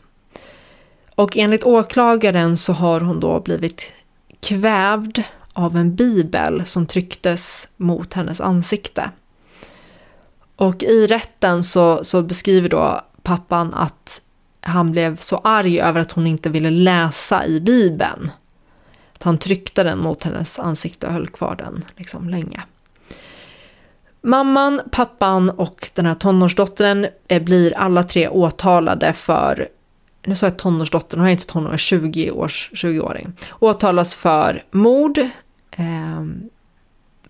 Och enligt åklagaren så har hon då blivit kvävd av en bibel som trycktes mot hennes ansikte. Och i rätten så, så beskriver då pappan att han blev så arg över att hon inte ville läsa i Bibeln. Att han tryckte den mot hennes ansikte och höll kvar den liksom länge. Mamman, pappan och den här tonårsdottern eh, blir alla tre åtalade för, nu sa jag tonårsdottern, hon är inte tonåring, 20 års 20-åring. Åtalas för mord eh,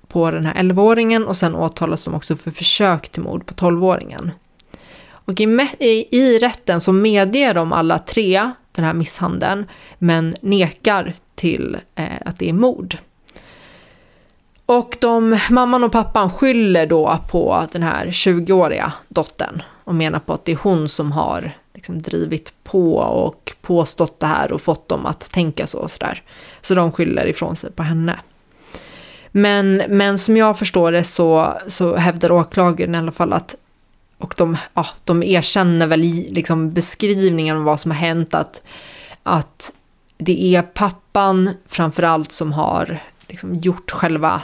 på den här 11-åringen och sen åtalas de också för försök till mord på 12-åringen. Och i, i, i rätten så medger de alla tre den här misshandeln, men nekar till eh, att det är mord. Och de, mamman och pappan skyller då på den här 20-åriga dottern och menar på att det är hon som har liksom drivit på och påstått det här och fått dem att tänka så och sådär. Så de skyller ifrån sig på henne. Men, men som jag förstår det så, så hävdar åklagaren i alla fall att och de, ja, de erkänner väl i liksom beskrivningen av vad som har hänt att, att det är pappan framförallt som har liksom gjort själva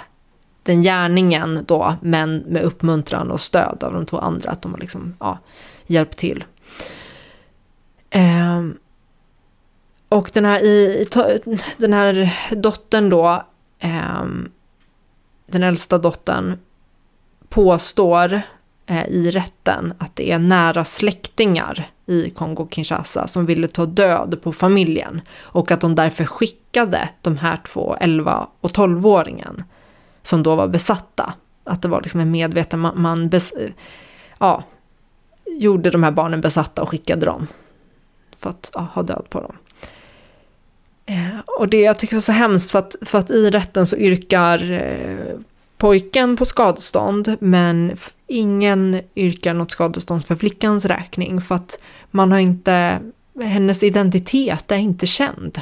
den gärningen då, men med uppmuntran och stöd av de två andra, att de har liksom, ja, hjälpt till. Eh, och den här, i, den här dottern då, eh, den äldsta dottern, påstår Eh, i rätten att det är nära släktingar i Kongo-Kinshasa som ville ta död på familjen och att de därför skickade de här två 11 och 12-åringen som då var besatta. Att det var liksom en medveten, man, man bes, ja, gjorde de här barnen besatta och skickade dem för att ja, ha död på dem. Eh, och det jag tycker var så hemskt för att, för att i rätten så yrkar eh, pojken på skadestånd men ingen yrkar något skadestånd för flickans räkning för att man har inte, hennes identitet är inte känd.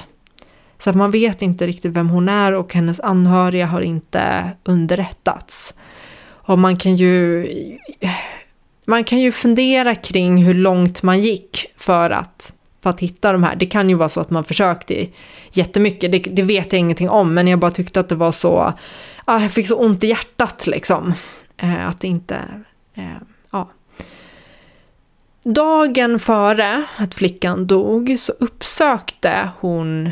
Så att man vet inte riktigt vem hon är och hennes anhöriga har inte underrättats. Och man kan ju man kan ju fundera kring hur långt man gick för att, för att hitta de här. Det kan ju vara så att man försökte jättemycket, det, det vet jag ingenting om, men jag bara tyckte att det var så, ah, jag fick så ont i hjärtat liksom. Eh, att det inte, eh, ja. Dagen före att flickan dog så uppsökte hon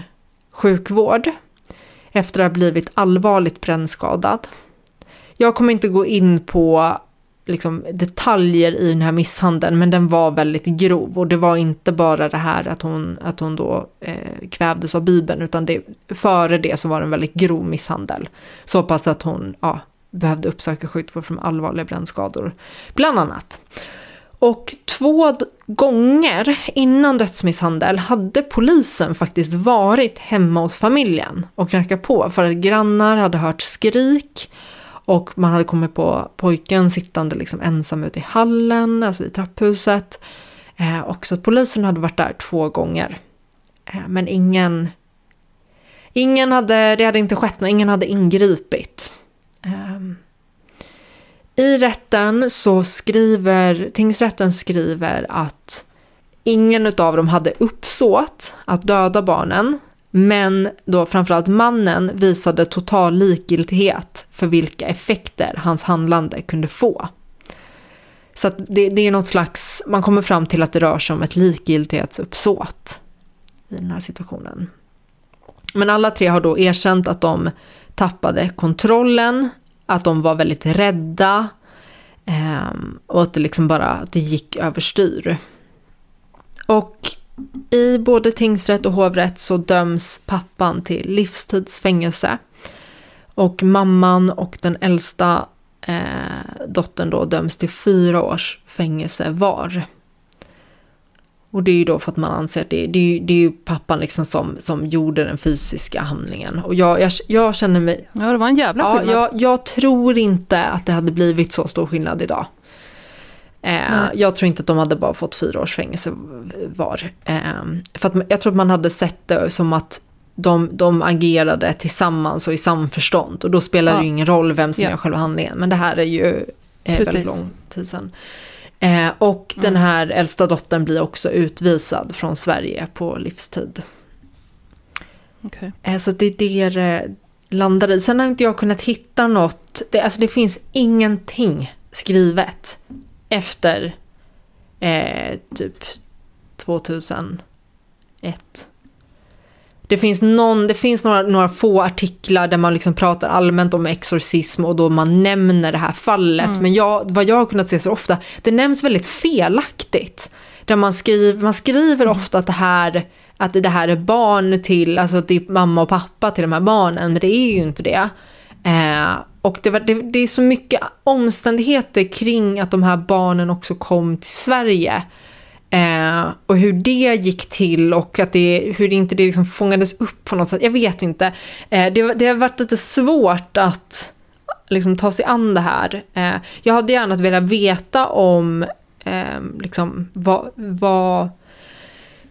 sjukvård efter att ha blivit allvarligt brännskadad. Jag kommer inte gå in på liksom, detaljer i den här misshandeln, men den var väldigt grov. Och det var inte bara det här att hon, att hon då eh, kvävdes av Bibeln, utan det, före det så var det en väldigt grov misshandel. Så pass att hon ja, behövde uppsöka sjukvård för allvarliga brännskador, bland annat. Och två gånger innan dödsmisshandel hade polisen faktiskt varit hemma hos familjen och knackat på för att grannar hade hört skrik och man hade kommit på pojken sittande liksom ensam ute i hallen, alltså i trapphuset. Eh, och så att polisen hade varit där två gånger. Eh, men ingen, ingen hade, det hade inte skett något, ingen hade ingripit. Eh, I rätten så skriver, tingsrätten skriver att ingen av dem hade uppsåt att döda barnen. Men då framförallt mannen visade total likgiltighet för vilka effekter hans handlande kunde få. Så det, det, är något slags, man kommer fram till att det rör sig om ett likgiltighetsuppsåt i den här situationen. Men alla tre har då erkänt att de tappade kontrollen, att de var väldigt rädda eh, och att det liksom bara att det gick överstyr. Och i både tingsrätt och hovrätt så döms pappan till livstidsfängelse. Och mamman och den äldsta eh, dottern då döms till fyra års fängelse var. Och det är ju då för att man anser att det, det, det är ju pappan liksom som, som gjorde den fysiska handlingen. Och jag, jag, jag känner mig...
Ja, det var en jävla skillnad.
Ja, jag, jag tror inte att det hade blivit så stor skillnad idag. Eh, jag tror inte att de hade bara fått fyra års fängelse var. Eh, för att jag tror att man hade sett det som att de, de agerade tillsammans och i samförstånd. Och då spelar ja. det ju ingen roll vem som ja. gör själva handlingen. Men det här är ju eh, väldigt lång tid sedan. Eh, och mm. den här äldsta dottern blir också utvisad från Sverige på livstid.
Okay.
Eh, så det är det det landar i. Sen har inte jag kunnat hitta något. Det, alltså det finns ingenting skrivet efter eh, typ 2001. Det finns, någon, det finns några, några få artiklar där man liksom pratar allmänt om exorcism och då man nämner det här fallet. Mm. Men jag, vad jag har kunnat se så ofta, det nämns väldigt felaktigt. Där man skriver, man skriver mm. ofta att det här att det här är barn till, alltså att det är mamma och pappa till de här barnen, men det är ju inte det. Eh, och det, var, det, det, är så mycket omständigheter kring att de här barnen också kom till Sverige. Eh, och hur det gick till och att det, hur inte det liksom fångades upp på något sätt. Jag vet inte. Eh, det, det har varit lite svårt att liksom, ta sig an det här. Eh, jag hade gärna velat veta om eh, liksom, vad, vad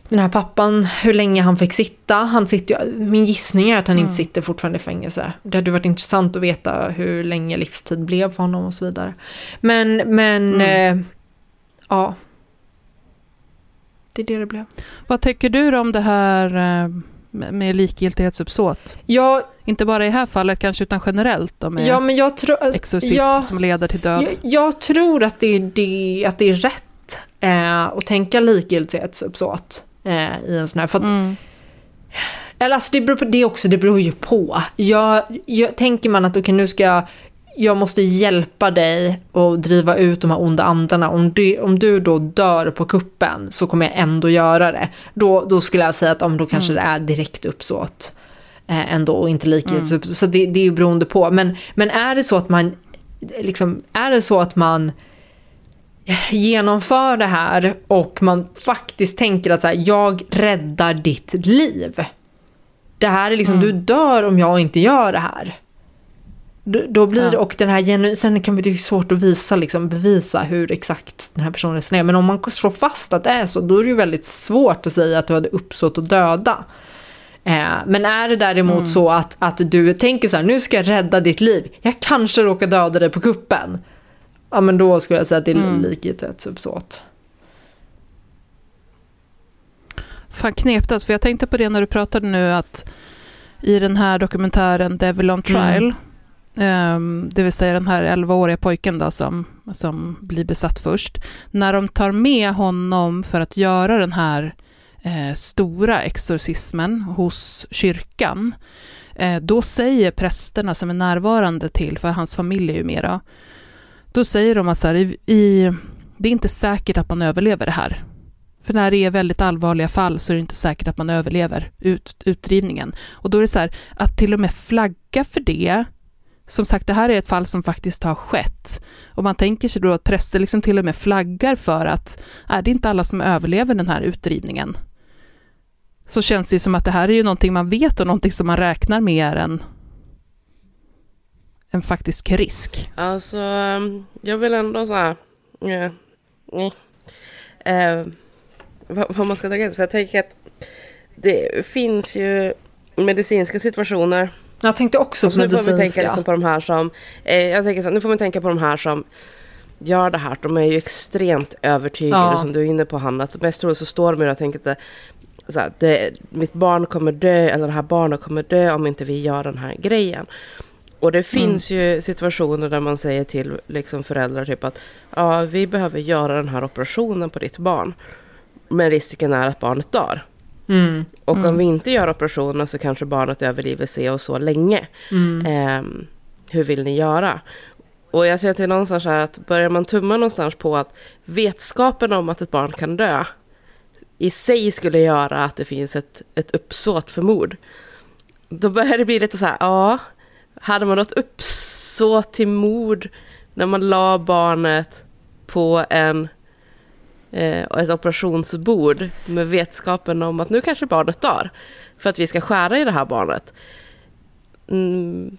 den här pappan, hur länge han fick sitta. Han sitter, min gissning är att han mm. inte sitter fortfarande i fängelse. Det hade varit intressant att veta hur länge livstid blev för honom och så vidare. Men, men mm. eh, ja. Det är det det blev.
Vad tycker du om det här eh, med likgiltighetsuppsåt?
Jag,
Inte bara i det här fallet kanske, utan generellt då med
ja, men jag tro,
exorcism ja, som leder till död.
Jag, jag, tror att det är, det, att det är rätt eh, att tänka likgiltighetsuppsåt eh, i en sån här. För att, mm. Eller alltså det beror, på, det också, det beror ju på. Jag, jag, tänker man att okej okay, nu ska jag, jag måste hjälpa dig och driva ut de här onda andarna. Om du, om du då dör på kuppen så kommer jag ändå göra det. Då, då skulle jag säga att om då kanske mm. det är direkt uppsåt eh, ändå och inte likgiltigt. Mm. Så det, det är ju beroende på. Men, men är det så att man liksom, är det så att man genomför det här och man faktiskt tänker att så här, jag räddar ditt liv. Det här är liksom, mm. du dör om jag inte gör det här. Då blir ja. och den här genu sen kan det vara svårt att visa, liksom, bevisa hur exakt den här personen resonerar. Men om man slår fast att det är så, då är det ju väldigt svårt att säga att du hade uppsåt att döda. Eh, men är det däremot mm. så att, att du tänker så här, nu ska jag rädda ditt liv, jag kanske råkar döda dig på kuppen. Ja men då skulle jag säga att det är mm. likgiltighetsuppsåt.
Fan knepigt alltså, för jag tänkte på det när du pratade nu att i den här dokumentären Devil on Trial, mm Um, det vill säga den här 11-åriga pojken då som, som blir besatt först. När de tar med honom för att göra den här eh, stora exorcismen hos kyrkan, eh, då säger prästerna som är närvarande till, för hans familj är ju med då, säger de att så här, i, i, det är inte säkert att man överlever det här. För när det är väldigt allvarliga fall så är det inte säkert att man överlever ut, utdrivningen. Och då är det så här, att till och med flagga för det, som sagt, det här är ett fall som faktiskt har skett. Och man tänker sig då att präster liksom till och med flaggar för att äh, är det inte alla som överlever den här utdrivningen. Så känns det som att det här är ju någonting man vet och någonting som man räknar med är en, en faktisk risk.
Alltså, jag vill ändå så här, nej, nej. Eh, vad, vad man ska ta gränsen för jag tänker att det finns ju medicinska situationer
jag tänkte också
på medicinska. Nu får vi tänka liksom på de här som, eh, jag tänker så, nu får man tänka på de här som gör det här. De är ju extremt övertygade ja. som du är inne på Hanna. Att mest troligt så står de och tänker att så här, det, mitt barn kommer dö eller det här barnet kommer dö om inte vi gör den här grejen. Och det finns mm. ju situationer där man säger till liksom föräldrar typ att ja, vi behöver göra den här operationen på ditt barn. Men risken är att barnet dör. Mm. Och mm. om vi inte gör operationen så kanske barnet överlever sig och så länge. Mm. Eh, hur vill ni göra? Och jag ser till någonstans här att börjar man tumma någonstans på att vetskapen om att ett barn kan dö i sig skulle göra att det finns ett, ett uppsåt för mord. Då börjar det bli lite så här, ja, hade man något uppsåt till mord när man la barnet på en eh, ett operationsbord med vetskapen om att nu kanske barnet dör för att vi ska skära i det här barnet. Mm.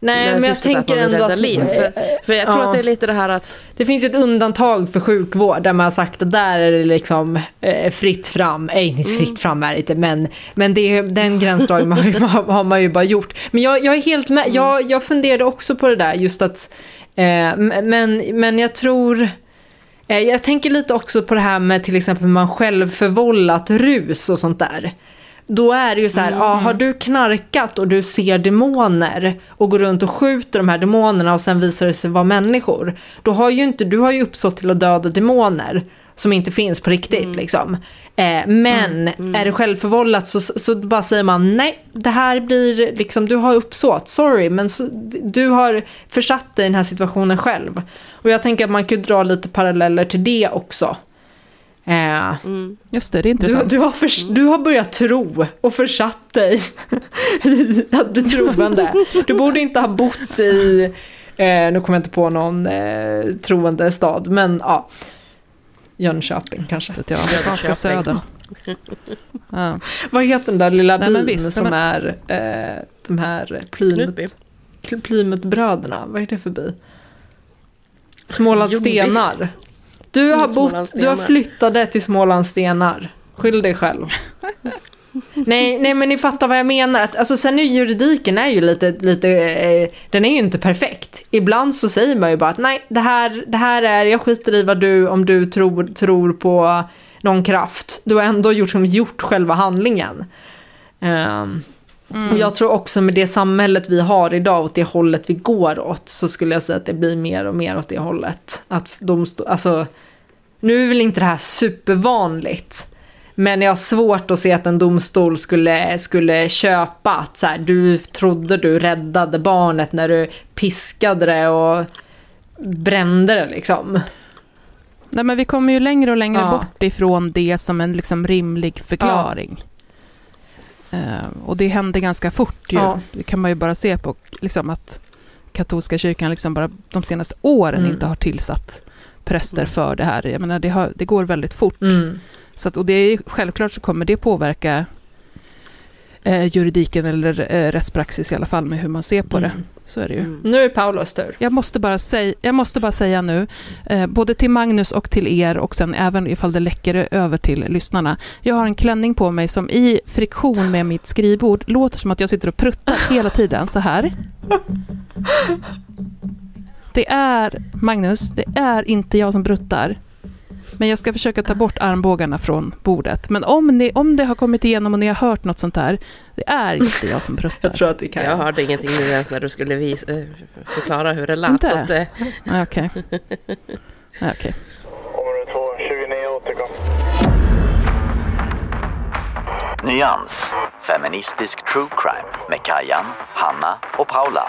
Nej, men jag tänker att ändå att...
Liv. För, för jag tror ja. att det är lite det här att...
Det finns ju ett undantag för sjukvård där man har sagt att där är det liksom eh, fritt fram. Nej, inte fritt mm. fram är det inte, men, men det, den gränsdragningen har, har, man ju bara gjort. Men jag, jag är helt med. Mm. Jag, jag funderade också på det där, just att... Eh, men, men jag tror... Eh, jag tänker lite också på det här med till exempel man själv förvållat rus och sånt där. Då är det ju så här, mm. ah, har du knarkat och du ser demoner och går runt och skjuter de här demonerna och sen visar det sig vara människor. Då har ju inte, du har ju uppsåt till att döda demoner som inte finns på riktigt mm. liksom. Eh, men mm, mm. är det självförvållat så, så bara säger man nej, det här blir liksom, du har uppsåt, sorry, men så, du har försatt dig i den här situationen själv. Och jag tänker att man kan dra lite paralleller till det också.
Eh, mm. Just det, det är intressant.
Du, du, har för, du har börjat tro och försatt dig i att bli troende. Du borde inte ha bott i, eh, nu kommer jag inte på någon eh, troende stad, men ja. Jönköping kanske.
Ja, ganska söder.
ja. Vad heter den där lilla Nej, byn visst, som men... är eh, de här Plymouth, Plymouthbröderna? Vad är det för by? Smålandsstenar. Du har, bott, du har flyttade till Smålandsstenar. Skyll dig själv. nej, nej, men ni fattar vad jag menar. alltså, sen är juridiken är ju lite, lite eh, den är ju inte perfekt. Ibland så säger man ju bara att nej, det här, det här är, jag skiter i vad du, om du tror, tror på någon kraft. Du har ändå gjort, gjort själva handlingen. Um, Mm. Och jag tror också med det samhället vi har idag, åt det hållet vi går åt, så skulle jag säga att det blir mer och mer åt det hållet. Att domstol, alltså, nu är väl inte det här supervanligt, men jag har svårt att se att en domstol skulle, skulle köpa att så här, du trodde du räddade barnet när du piskade det och brände det liksom.
Nej men vi kommer ju längre och längre ja. bort ifrån det som en liksom rimlig förklaring. Ja. Uh, och det händer ganska fort ju. Ja. Det kan man ju bara se på liksom att katolska kyrkan liksom bara de senaste åren
Mm.
inte har tillsatt präster för det här. Jag menar, det, har, det går väldigt fort.
Mm.
Så att, och det är, självklart så kommer det påverka eh, juridiken eller eh, rättspraxis i alla fall med hur man ser på det.
Mm.
Så är det ju.
Mm.
Nu är Paulos tur.
Jag måste bara säga, jag måste bara säga nu, eh, både till Magnus och till er och sen även ifall det läcker över till lyssnarna. Jag har en klänning på mig som i friktion med mitt skrivbord låter som att jag sitter och pruttar hela tiden så här. Det är, Magnus, det är inte jag som pruttar. Men jag ska försöka ta bort armbågarna från bordet. Men om, ni, om det har kommit igenom och ni har hört något sånt här, det är inte jag som pruttar.
Jag tror att det kan
Jag hörde ingenting nu ens när du skulle visa, eh, förklara hur det lät.
Inte?
Så att, eh,
Ah, Okej. Ah.
Område 2, 29 återkom.
Nyans. Feministisk true crime med Kajan, Hanna och Paula.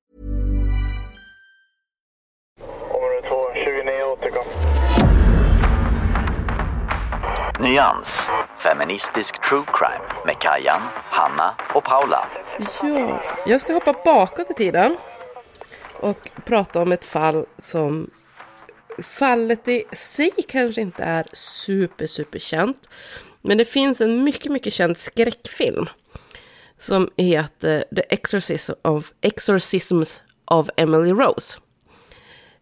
Nyans. Feministisk true crime med Kajan, Hanna och Paula.
ja, jag ska hoppa bakåt i tiden och prata om ett fall som fallet i sig kanske inte är super, super känt. Men det finns en mycket, mycket känd skräckfilm som heter The Exorcism of, Exorcisms of Emily Rose.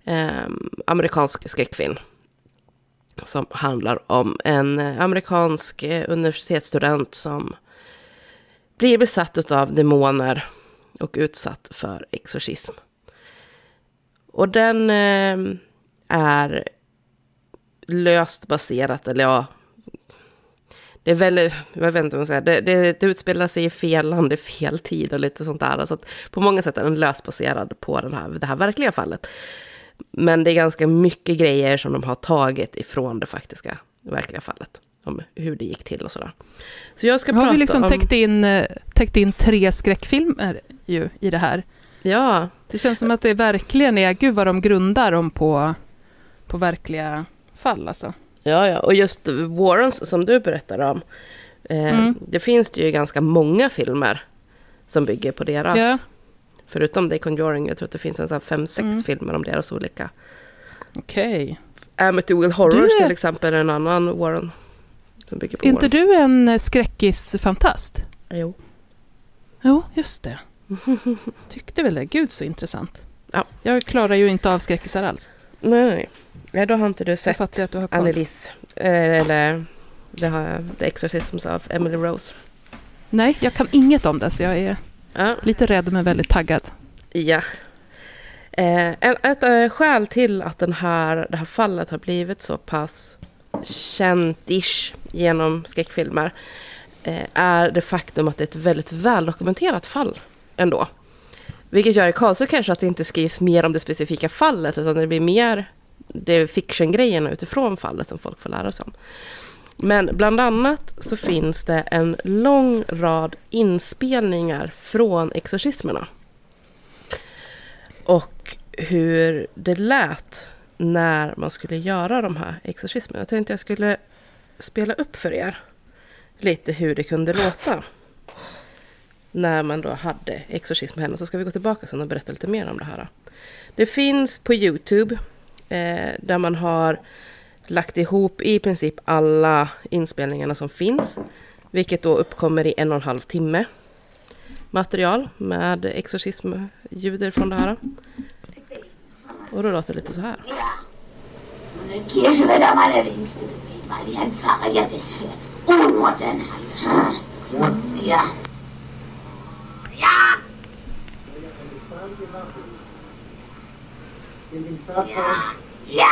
Ehm, amerikansk skräckfilm. Som handlar om en eh, amerikansk eh, universitetsstudent som blir besatt av demoner och utsatt för exorcism. Och den eh, är löst baserat, eller ja, det är väldigt, jag vet inte vad man säger, det, det, det utspelar sig i fel land, i fel tid och lite sånt där. Så att på många sätt är den löst baserad på den här, det här verkliga fallet. Men det är ganska mycket grejer som de har tagit ifrån det faktiska, verkliga fallet. Om hur det gick till och sådär. Så jag ska
har
prata
vi liksom
om...
täckt in, eh, täckt in tre skräckfilmer ju i det här.
Ja,
Det känns som att det verkligen är, gud vad de grundar dem på, på verkliga fall alltså.
Ja, ja, och just Warrens som du berättar om. Eh,
Mm.
Det finns det ju ganska många filmer som bygger på deras.
Ja.
Förutom The Conjuring, jag tror att det finns en sån fem, sex
Mm.
filmer om deras olika.
Okej.
Amityville Horrors
är-
till exempel är en annan Warren. Som bygger på
Är inte du en eh, skräckisfantast?
Jo.
Jo, just det. Tyckte väl det. Gud så intressant.
Ja.
Jag klarar ju inte av skräckisar alls.
Nej, nej. Nej, då har inte du sett
jag att du har.
Annelies. Eh, eller det har, The Exorcisms of Emily Rose.
Nej, jag kan inget om det, så jag är
Ja.
lite rädd men väldigt taggad.
Ja. Eh, ett eh, skäl till att den här, det här fallet har blivit så pass känt-ish genom skräckfilmer eh, är det faktum att det är ett väldigt väldokumenterat fall ändå. Vilket gör i Karlsson kanske att det inte skrivs mer om det specifika fallet utan det blir mer det fiction-grejerna utifrån fallet som folk får lära sig om. Men bland annat så finns det en lång rad inspelningar från exorcismerna. Och hur det lät när man skulle göra de här exorcismerna. Jag tänkte jag skulle spela upp för er lite hur det kunde låta. När man då hade exorcism med henne. Så ska vi gå tillbaka sen och berätta lite mer om det här. Det finns på Youtube. Eh, där man har lagt ihop i princip alla inspelningarna som finns. Vilket då uppkommer i en och en halv timme material med exorcismljuder från det här. Och då låter det lite så här. Ja. Ja. Ja. Ja.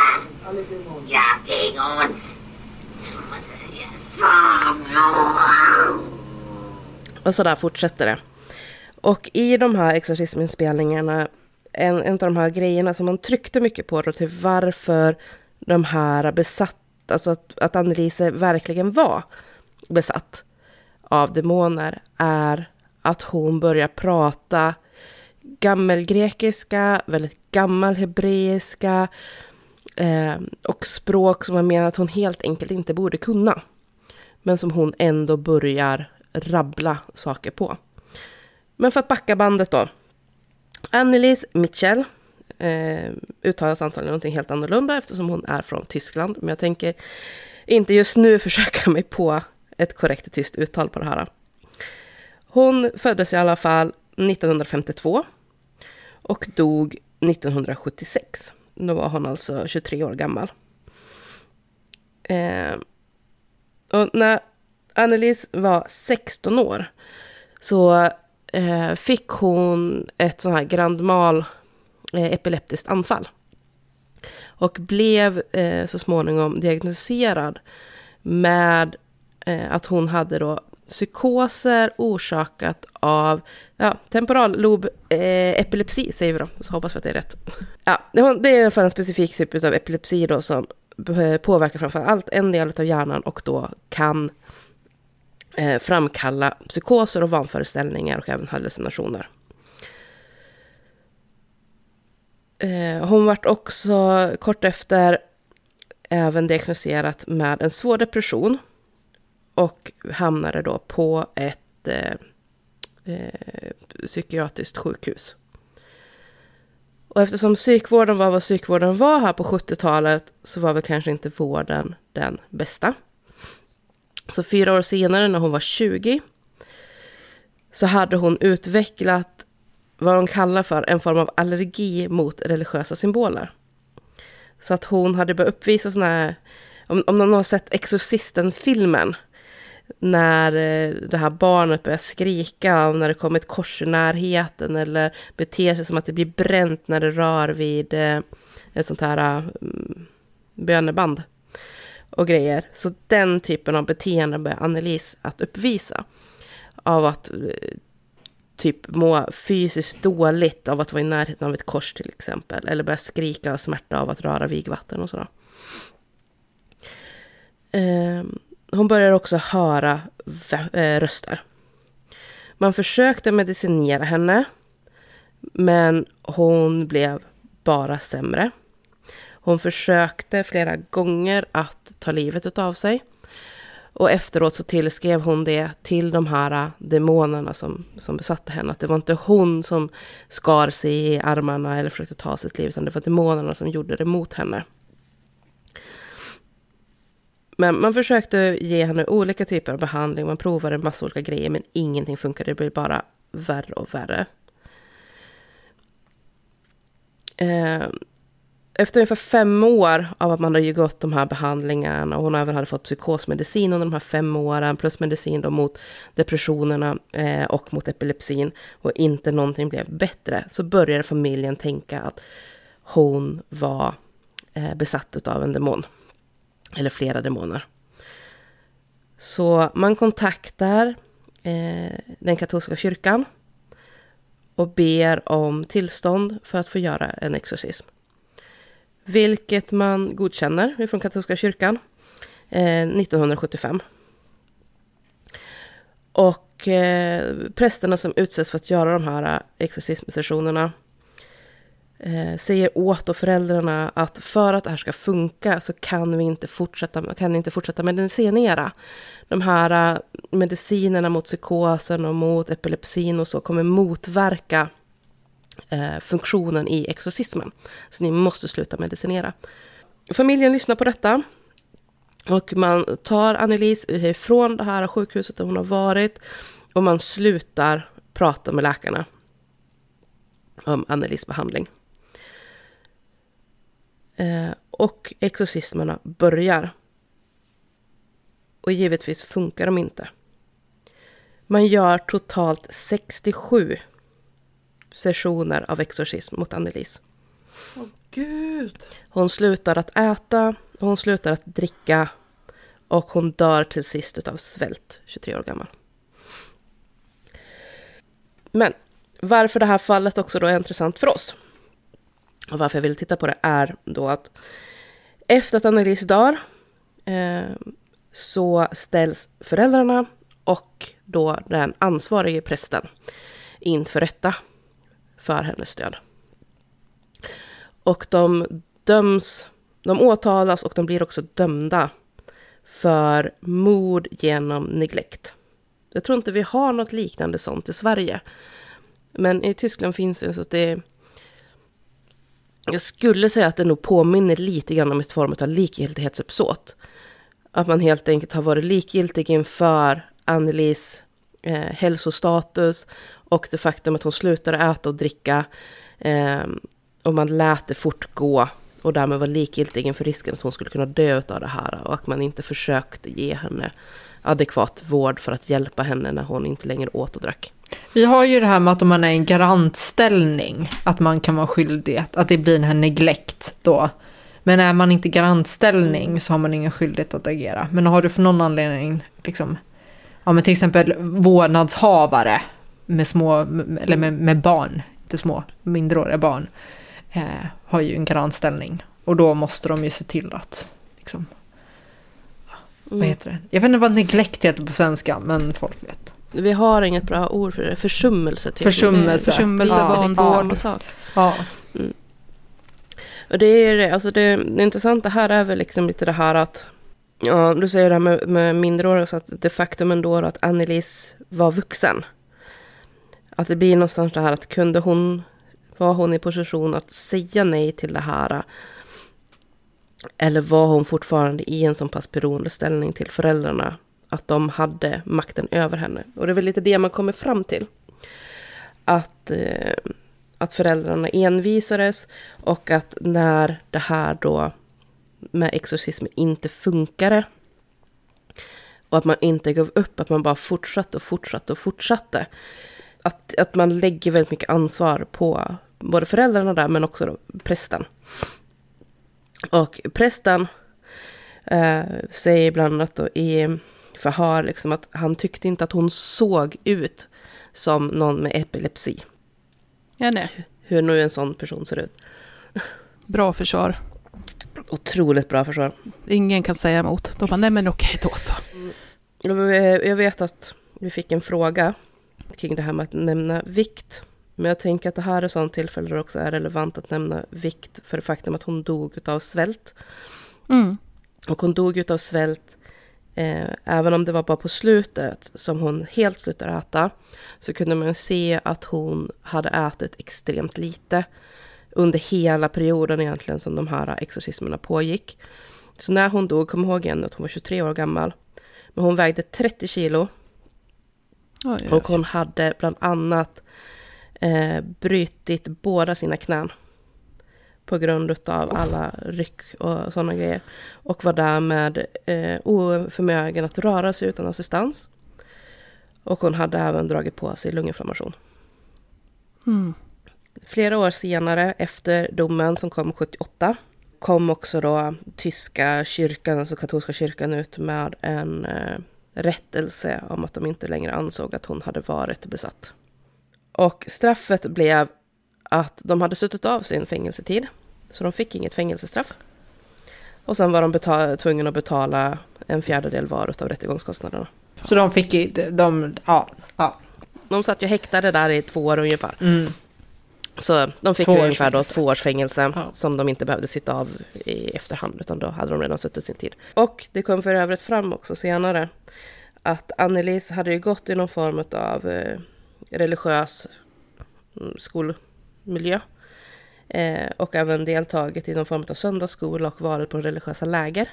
Ja, gegen uns. Och så där fortsätter det. Och i de här exorcisminspelningarna, en, en av de här grejerna som man tryckte mycket på då till varför de här besatt, alltså att, att Annelise verkligen var besatt av demoner, är att hon börjar prata gammelgrekiska, väldigt gammal hebreiska Eh, och språk som man menar att hon helt enkelt inte borde kunna. Men som hon ändå börjar rabbla saker på. Men för att backa bandet då. Annelies Mitchell eh, uttalas antagligen någonting helt annorlunda eftersom hon är från Tyskland. Men jag tänker inte just nu försöka mig på ett korrekt tyskt uttal på det här. Hon föddes i alla fall 1952 och dog 1976. Då var hon alltså 23 år gammal. Eh, och när Annelies var 16 år så eh, fick hon ett sånt här grand mal eh, epileptiskt anfall. Och blev eh, så småningom diagnostiserad med eh, att hon hade då psykoser orsakat av ja, temporal lob eh, epilepsi, säger vi då, så hoppas vi att det är rätt. Ja, det är för en specifik typ av epilepsi då som påverkar framför allt en del av hjärnan och då kan eh, framkalla psykoser och vanföreställningar och även hallucinationer. Eh, hon vart också kort efter även diagnostiserat med en svår depression och hamnade då på ett eh, eh, psykiatriskt sjukhus. Och eftersom psykvården var vad psykvården var här på 70-talet så var väl kanske inte vården den bästa. Så fyra år senare när hon var 20 så hade hon utvecklat vad de kallar för en form av allergi mot religiösa symboler. Så att hon hade börjat uppvisa sådana här, om, om någon har sett Exorcisten-filmen, när eh, det här barnet börjar skrika, när det kommer ett kors i närheten eller beter sig som att det blir bränt när det rör vid eh, ett sånt här mm, böneband och grejer. Så den typen av beteende börjar Annelise att uppvisa. Av att eh, typ må fysiskt dåligt av att vara i närheten av ett kors till exempel. Eller börja skrika av smärta av att röra vigvatten och sådär. Um, hon börjar också höra eh, röster. Man försökte medicinera henne, men hon blev bara sämre. Hon försökte flera gånger att ta livet av sig. Och efteråt så tillskrev hon det till de här eh, demonerna som, som besatte henne. Att det var inte hon som skar sig i armarna eller försökte ta sitt liv, utan det var demonerna som gjorde det mot henne. Men man försökte ge henne olika typer av behandling, man provade en massa olika grejer, men ingenting funkade. Det blev bara värre och värre. Eh, efter ungefär fem år av att man hade gått de här behandlingarna och hon även hade fått psykosmedicin under de här fem åren plus medicin då mot depressionerna eh, och mot epilepsin och inte någonting blev bättre så började familjen tänka att hon var eh, besatt av en demon eller flera demoner. Så man kontaktar eh, den katolska kyrkan och ber om tillstånd för att få göra en exorcism. Vilket man godkänner från katolska kyrkan eh, 1975. Och eh, prästerna som utsätts för att göra de här eh, exorcismsessionerna eh, säger åt då föräldrarna att för att det här ska funka så kan vi inte fortsätta, kan inte fortsätta medicinera. De här eh, medicinerna mot psykosen och mot epilepsin och så kommer motverka eh, funktionen i exorcismen. Så ni måste sluta medicinera. Familjen lyssnar på detta. Och man tar Annelise ifrån det här sjukhuset där hon har varit och man slutar prata med läkarna om Annelies behandling. Eh, och exorcismerna börjar. Och givetvis funkar de inte. Man gör totalt 67 sessioner av exorcism mot Annelise.
Åh oh, gud!
Hon slutar att äta, hon slutar att dricka och hon dör till sist av svält, 23 år gammal. Men varför det här fallet också då är intressant för oss och varför jag vill titta på det är då att efter att Annelise dör eh, så ställs föräldrarna och då den ansvarige prästen inför rätta för hennes död. Och de döms, de åtalas och de blir också dömda för mord genom neglekt. Jag tror inte vi har något liknande sånt i Sverige. Men i Tyskland finns det så att det jag skulle säga att det nog påminner lite grann om ett form av likgiltighetsuppsåt. Att man helt enkelt har varit likgiltig inför Annelies eh, hälsostatus och det faktum att hon slutade äta och dricka eh, och man lät det fortgå och därmed var likgiltig inför risken att hon skulle kunna dö av det här och att man inte försökte ge henne adekvat vård för att hjälpa henne när hon inte längre åt och drack.
Vi har ju det här med att om man är i en garantställning, att man kan vara skyldig, att, det blir den här neglekt då. Men är man inte garantställning så har man ingen skyldighet att agera. Men har du för någon anledning, liksom, ja men till exempel vårdnadshavare med små, eller med, med barn, inte små, mindreåriga barn, eh, har ju en garantställning. Och då måste de ju se till att, liksom, mm. vad heter det? Jag vet inte vad neglekt heter på svenska, men folk vet.
Vi har inget bra ord för det. Försummelse.
Typ. Försummelse.
Försummelse, ja, vanvård.
sak. Ja. Mm. Och det är det, alltså det, det intressanta här är väl liksom lite det här att, ja, du säger det här med, med mindreåriga, så att det faktum ändå att Annelies var vuxen. Att det blir någonstans det här att kunde hon, var hon i position att säga nej till det här? Eller var hon fortfarande i en så pass beroendeställning till föräldrarna att de hade makten över henne. Och det är väl lite det man kommer fram till. Att, eh, att föräldrarna envisades och att när det här då med exorcism inte funkade och att man inte gav upp, att man bara fortsatte och fortsatte och fortsatte. Att, att man lägger väldigt mycket ansvar på både föräldrarna där men också då prästen. Och prästen eh, säger bland annat då i förhör liksom att han tyckte inte att hon såg ut som någon med epilepsi.
Ja, nej.
Hur nu en sån person ser ut.
Bra försvar.
Otroligt bra försvar.
Ingen kan säga emot. De bara, nej men okej då så.
Jag vet att vi fick en fråga kring det här med att nämna vikt. Men jag tänker att det här är sånt tillfälle där det också är relevant att nämna vikt för det faktum att hon dog av svält. Mm. Och hon dog av svält Eh, även om det var bara på slutet som hon helt slutade äta så kunde man se att hon hade ätit extremt lite under hela perioden egentligen som de här exorcismerna pågick. Så när hon dog, kom ihåg igen att hon var 23 år gammal, men hon vägde 30 kilo. Oh, och hon hade bland annat eh, brutit båda sina knän på grund av alla ryck och sådana grejer. Och var därmed eh, oförmögen att röra sig utan assistans. Och hon hade även dragit på sig lunginflammation. Mm. Flera år senare, efter domen som kom 78, kom också då tyska kyrkan, alltså katolska kyrkan, ut med en eh, rättelse om att de inte längre ansåg att hon hade varit besatt. Och straffet blev att de hade suttit av sin fängelsetid, så de fick inget fängelsestraff. Och sen var de tvungna att betala en fjärdedel var av rättegångskostnaderna.
Så de fick inte, de, ja, ja.
De satt ju häktade där i två år ungefär. Mm. Så de fick två ungefär då två års fängelse ja. som de inte behövde sitta av i efterhand, utan då hade de redan suttit sin tid. Och det kom för övrigt fram också senare att Annelies hade ju gått i någon form av eh, religiös mm, skolmiljö. Eh, och även deltagit i någon form av söndagsskola och varit på religiösa läger.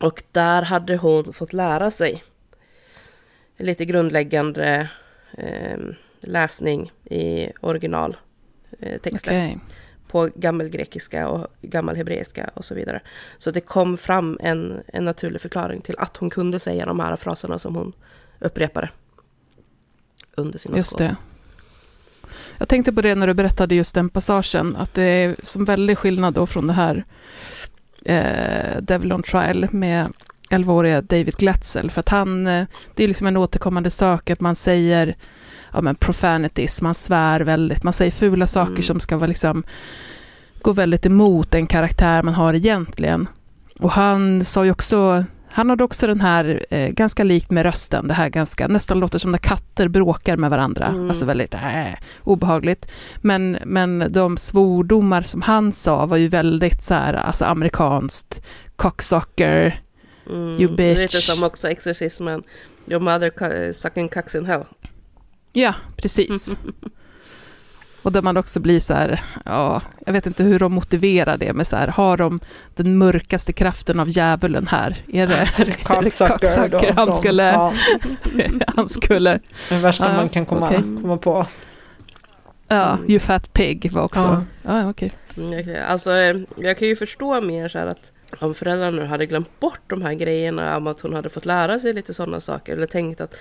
Och där hade hon fått lära sig lite grundläggande eh, läsning i originaltexter. Eh, okay. På gammelgrekiska och gammalhebreiska och så vidare. Så det kom fram en, en naturlig förklaring till att hon kunde säga de här fraserna som hon upprepade under sina
Just det. Jag tänkte på det när du berättade just den passagen, att det är som väldig skillnad då från det här eh, Devil on Trial med 11-åriga David Glatzel, för att han, eh, det är liksom en återkommande sak att man säger ja, men profanities, man svär väldigt, man säger fula saker mm. som ska vara liksom, gå väldigt emot den karaktär man har egentligen. Och han sa ju också han hade också den här, eh, ganska likt med rösten, det här ganska, nästan låter som när katter bråkar med varandra, mm. alltså väldigt äh, obehagligt. Men, men de svordomar som han sa var ju väldigt så här, alltså amerikanskt, cocksucker, mm. you bitch.
Lite som också exorcismen, your mother sucking cocks in hell.
Ja, precis. Och där man också blir så här, ja, jag vet inte hur de motiverar det, men så här, har de den mörkaste kraften av djävulen här? Är det,
Cocksucker
han skulle... Ja. han skulle...
Det värsta ja, man kan komma, okay. komma på.
Ja, You Fat Pig var också... Ja. Ja,
okay. Mm, alltså, jag kan ju förstå mer så här att om föräldrarna nu hade glömt bort de här grejerna, om att hon hade fått lära sig lite sådana saker, eller tänkt att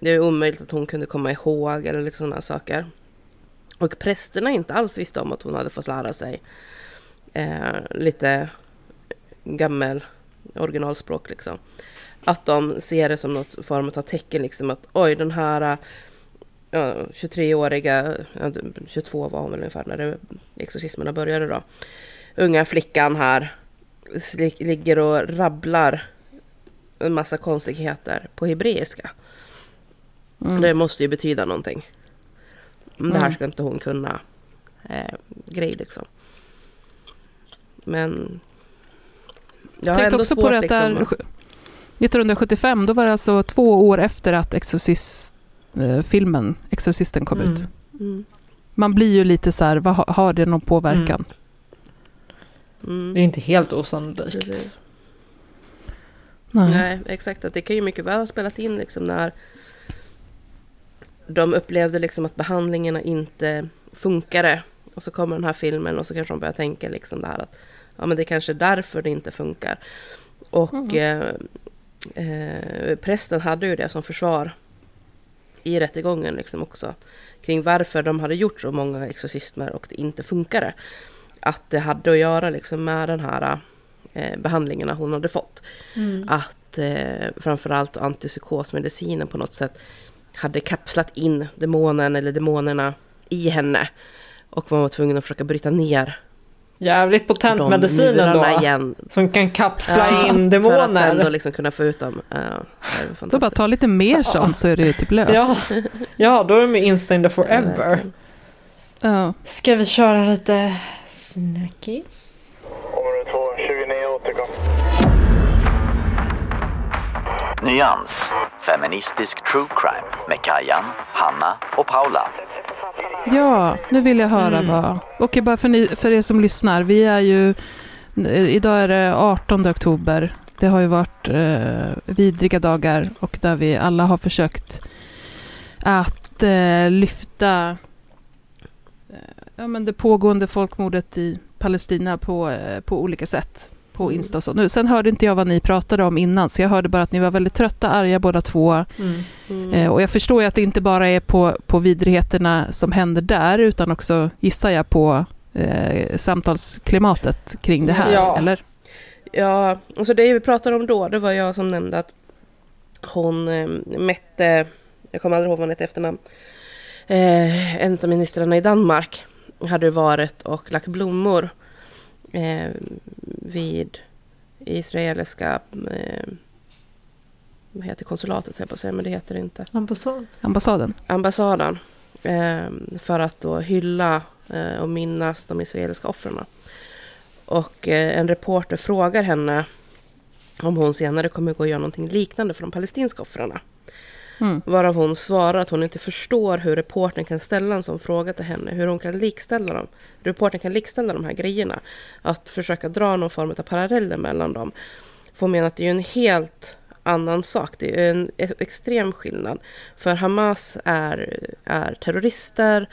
det är omöjligt att hon kunde komma ihåg, eller lite sådana saker. Och prästerna inte alls visste om att hon hade fått lära sig eh, lite gammel originalspråk liksom. Att de ser det som något form av tecken liksom att oj den här ja, 23-åriga, 22 var hon väl ungefär när exorcismerna började då. Unga flickan här ligger och rabblar en massa konstigheter på hebreiska. Mm. Det måste ju betyda någonting. Mm. Det här mm. ska inte hon kunna. Eh, grej liksom. Men...
Jag har ändå också svårt, på det att liksom, där, 1975, då var det alltså två år efter att Exorcist, eh, filmen Exorcisten kom mm. ut. Mm. Man blir ju lite så här, vad, har det någon påverkan?
Mm. Det är inte helt osannolikt.
Nej. Nej. exakt. Att det kan ju mycket väl ha spelat in liksom när de upplevde liksom att behandlingarna inte funkade. Och så kommer den här filmen och så kanske de börjar tänka liksom det här att ja, men det är kanske är därför det inte funkar. Och mm. eh, eh, prästen hade ju det som försvar i rättegången liksom också. Kring varför de hade gjort så många exorcismer och det inte funkade. Att det hade att göra liksom med den här eh, behandlingarna hon hade fått. Mm. Att eh, framförallt antipsykosmedicinen på något sätt hade kapslat in demonen eller demonerna i henne. Och man var tvungen att försöka bryta ner
Jävligt potent medicin ändå. Igen. Som kan kapsla ja, in demoner. För att
sen då liksom kunna få ut dem. Ja,
det då bara ta lite mer sånt så är det typ löst.
Ja, ja då är de insta in the forever. Ja. Ska vi köra lite snackis?
Område 2, 29 återkom.
Nyans, feministisk true crime med Kajan, Hanna och Paula.
Ja, nu vill jag höra mm. vad... Okej, bara för, ni, för er som lyssnar. Vi är ju... Idag är det 18 oktober. Det har ju varit eh, vidriga dagar och där vi alla har försökt att eh, lyfta eh, ja, men det pågående folkmordet i Palestina på, eh, på olika sätt på. Insta och så. Nu, sen hörde inte jag vad ni pratade om innan, så jag hörde bara att ni var väldigt trötta, arga båda två. Mm. Mm. Eh, och jag förstår ju att det inte bara är på, på vidrigheterna som händer där, utan också, gissar jag, på eh, samtalsklimatet kring det här, ja. eller?
Ja, alltså det vi pratade om då, det var jag som nämnde att hon eh, mätte, jag kommer aldrig ihåg vad hon hette efternamn, eh, en av ministrarna i Danmark hade varit och lagt blommor eh, vid israeliska eh, vad heter konsulatet, jag på säga, men det heter det inte.
Ambassad.
Ambassaden.
Ambassaden. Eh, för att då hylla eh, och minnas de israeliska offren. Och eh, en reporter frågar henne om hon senare kommer gå och göra någonting liknande för de palestinska offren. Mm. Varav hon svarar att hon inte förstår hur reporten kan ställa en sån fråga till henne. Hur hon kan likställa dem. Reporten kan likställa de här grejerna. Att försöka dra någon form av paralleller mellan dem. får mena att det är en helt annan sak. Det är en extrem skillnad. För Hamas är, är terrorister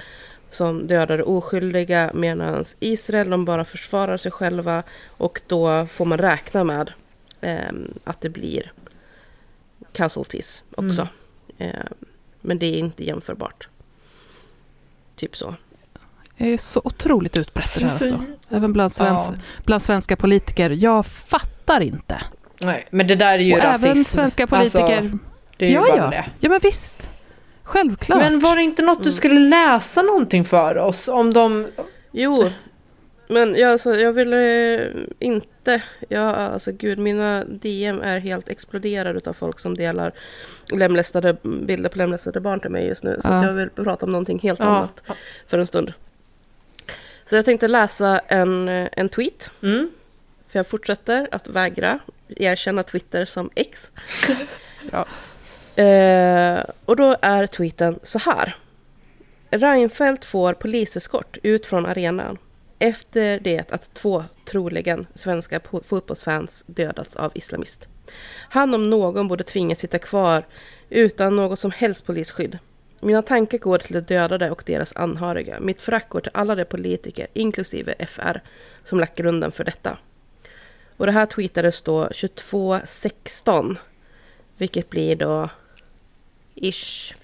som dödar oskyldiga medan Israel de bara försvarar sig själva och då får man räkna med eh, att det blir casualties också. Mm. Eh, men det är inte jämförbart. Typ så.
Det är så otroligt utbrett det alltså. Även bland, svensk, ja. bland svenska politiker. Jag fattar inte.
Nej, men det där är ju
och
rasism.
även svenska politiker. Alltså,
det är ju
ja,
bara
ja.
det.
Ja, men visst. Självklart.
Men var det inte något du mm. skulle läsa någonting för oss? Om de...
Jo, men jag, alltså, jag vill eh, inte... Jag, alltså gud, mina DM är helt exploderade av folk som delar lemlästade bilder på lemlästade barn till mig just nu. Så ja. jag vill prata om någonting helt ja. annat för en stund. Så jag tänkte läsa en, en tweet.
Mm.
För jag fortsätter att vägra erkänna Twitter som X. eh, och då är tweeten så här. Reinfeldt får poliseskort ut från arenan efter det att två troligen svenska fotbollsfans dödats av islamist. Han om någon borde tvingas sitta kvar utan något som helst polisskydd. Mina tankar går till de dödade och deras anhöriga. Mitt förakt går till alla de politiker, inklusive FR, som lagt grunden för detta. Och det här tweetades då 22.16, vilket blir då ish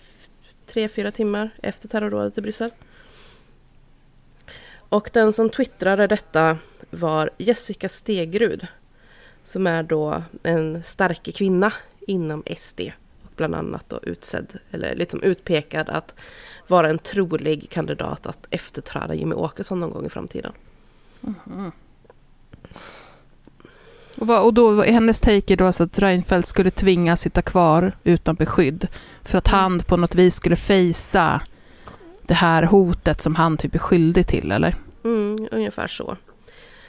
3-4 timmar efter terrorrådet i Bryssel. Och den som twittrade detta var Jessica Stegrud, som är då en stark kvinna inom SD och bland annat då utsedd, eller liksom utpekad att vara en trolig kandidat att efterträda Jimmy Åkesson någon gång i framtiden.
Mm. Och, och då hennes take är då alltså att Reinfeldt skulle tvingas sitta kvar utan beskydd för att han på något vis skulle fejsa det här hotet som han typ är skyldig till, eller?
Mm, ungefär så.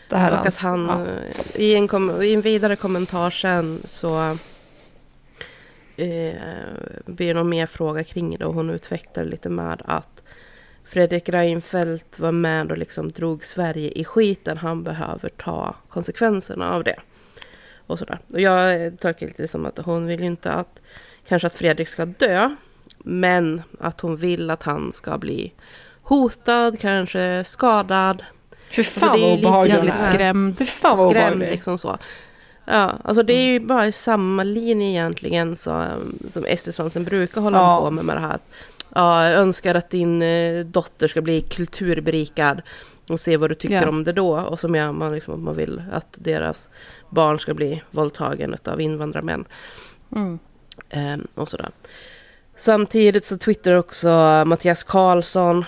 Det här
och att han ja. i, en kom, i en vidare kommentar sen så eh, blir det någon mer fråga kring det och hon utvecklar lite med att Fredrik Reinfeldt var med och liksom drog Sverige i skiten. Han behöver ta konsekvenserna av det. Och sådär. Och jag tolkar lite som att hon vill ju inte att kanske att Fredrik ska dö. Men att hon vill att han ska bli hotad, kanske skadad.
Fy alltså, fan alltså, det är vad
lite skrämd.
Fy fan vad
skrämd liksom så. Ja, alltså det är ju bara samma linje egentligen som, som SD-svansen brukar hålla ja. på med med det här. Ja, jag önskar att din eh, dotter ska bli kulturberikad och se vad du tycker ja. om det då. Och så menar man liksom man vill att deras barn ska bli våldtagen av invandrarmän.
Mm.
Ehm, och sådär. Samtidigt så twittrar också Mattias Karlsson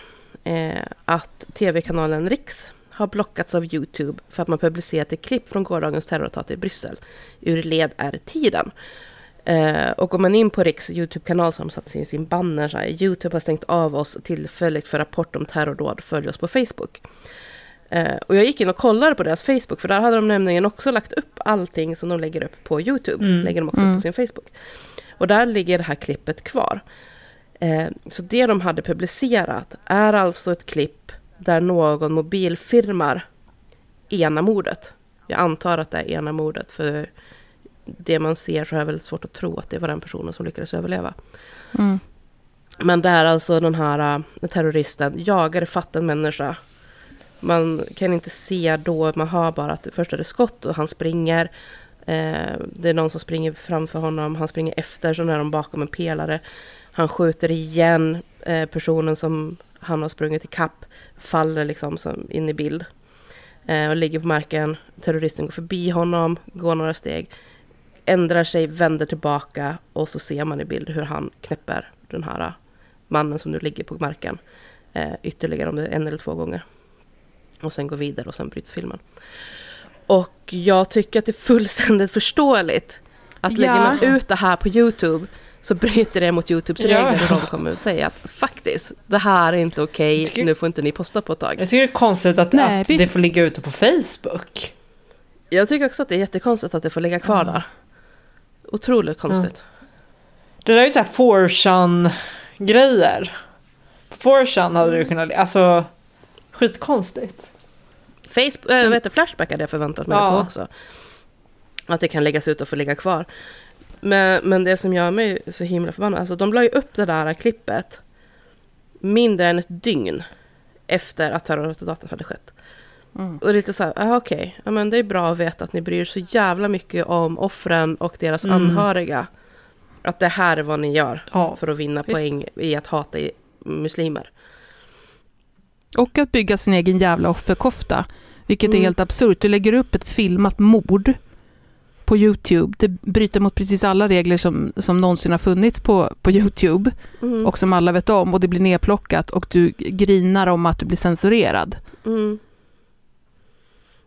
eh, att tv-kanalen Riks har blockats av Youtube för att man publicerat ett klipp från gårdagens terrorattentat i Bryssel. Ur led är tiden. Eh, och går man in på Riks Youtube-kanal så har de satt in sin banner så här, Youtube har stängt av oss tillfälligt för rapport om terrordåd, följ oss på Facebook. Eh, och jag gick in och kollade på deras Facebook, för där hade de nämligen också lagt upp allting som de lägger upp på Youtube, mm. lägger de också mm. på sin Facebook. Och där ligger det här klippet kvar. Eh, så det de hade publicerat är alltså ett klipp där någon mobilfirmar ena mordet. Jag antar att det är ena mordet, för det man ser så är det väldigt svårt att tro att det var den personen som lyckades överleva.
Mm.
Men där alltså den här uh, terroristen jagade fatt en människa. Man kan inte se då, man hör bara att först är det skott och han springer. Eh, det är någon som springer framför honom, han springer efter, så är de bakom en pelare. Han skjuter igen eh, personen som han har sprungit i kapp faller liksom som in i bild. Eh, och ligger på marken. Terroristen går förbi honom, går några steg, ändrar sig, vänder tillbaka och så ser man i bild hur han knäpper den här mannen som nu ligger på marken eh, ytterligare om det en eller två gånger. Och sen går vidare och sen bryts filmen. Och jag tycker att det är fullständigt förståeligt att ja. lägger man ut det här på Youtube så bryter det mot Youtubes ja. regler och de kommer att säga att faktiskt, det här är inte okej, okay, nu får inte ni posta på ett tag.
Jag tycker det är konstigt att, Nej, att det får ligga ute på Facebook.
Jag tycker också att det är jättekonstigt att det får ligga kvar mm. där. Otroligt konstigt. Mm.
Det där är ju så här forsan grejer Forsan hade du kunnat, alltså skitkonstigt.
Facebook, äh, vet du, Flashback hade jag förväntat mig ja. på också. Att det kan läggas ut och få ligga kvar. Men, men det som gör mig så himla förbannad, alltså de la ju upp det där klippet mindre än ett dygn efter att terrorattentatet hade skett. Mm. Och lite så här, ah, okej, okay. ja, men det är bra att veta att ni bryr er så jävla mycket om offren och deras mm. anhöriga. Att det här är vad ni gör ja, för att vinna visst. poäng i att hata muslimer.
Och att bygga sin egen jävla offerkofta, vilket mm. är helt absurt. Du lägger upp ett filmat mord på YouTube. Det bryter mot precis alla regler som, som någonsin har funnits på, på YouTube mm. och som alla vet om och det blir nedplockat och du grinar om att du blir censurerad.
Mm.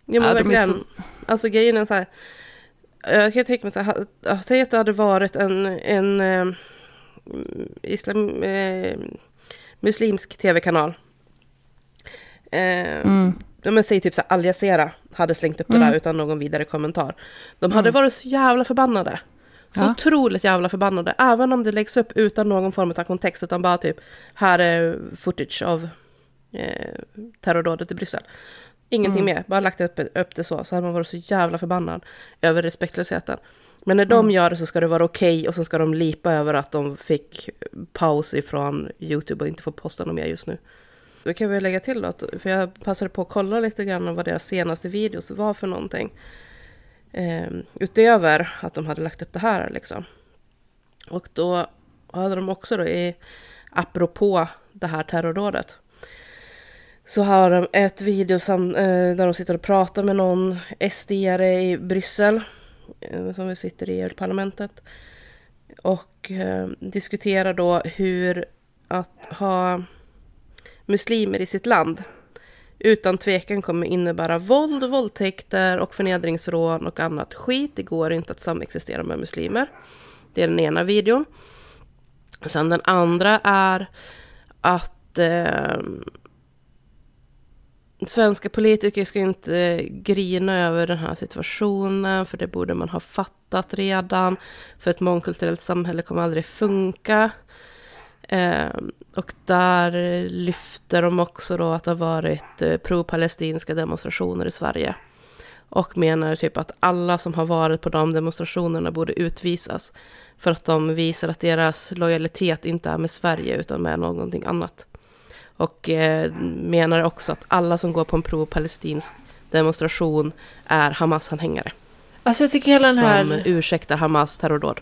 Ja men ja, verkligen. Så... Alltså grejen är så här. Jag kan tänka mig så här. Säg att det hade varit en, en eh, islam, eh, muslimsk tv-kanal. Eh, mm. Men säg typ så Al Jazeera hade slängt upp mm. det där utan någon vidare kommentar. De hade mm. varit så jävla förbannade. Så ja. otroligt jävla förbannade. Även om det läggs upp utan någon form av kontext. Utan bara typ, här är footage av eh, terrordådet i Bryssel. Ingenting mm. mer, bara lagt upp, upp det så. Så hade man varit så jävla förbannad över respektlösheten. Men när de mm. gör det så ska det vara okej okay, och så ska de lipa över att de fick paus ifrån YouTube och inte får posta något mer just nu. Då kan vi lägga till då, för jag passade på att kolla lite grann vad deras senaste videos var för någonting. Eh, utöver att de hade lagt upp det här liksom. Och då hade de också då i, apropå det här terrorrådet så har de ett video som, eh, där de sitter och pratar med någon sd i Bryssel, eh, som vi sitter i EU-parlamentet, och eh, diskuterar då hur att ha muslimer i sitt land utan tvekan kommer innebära våld, våldtäkter och förnedringsrån och annat skit. Det går inte att samexistera med muslimer. Det är den ena videon. Sen den andra är att eh, svenska politiker ska inte eh, grina över den här situationen, för det borde man ha fattat redan. För ett mångkulturellt samhälle kommer aldrig funka. Eh, och där lyfter de också då att det har varit eh, pro-palestinska demonstrationer i Sverige. Och menar typ att alla som har varit på de demonstrationerna borde utvisas. För att de visar att deras lojalitet inte är med Sverige utan med någonting annat. Och eh, menar också att alla som går på en pro-palestinsk demonstration är Hamas-anhängare.
Alltså jag tycker hela den här...
Som ursäktar Hamas terrordåd.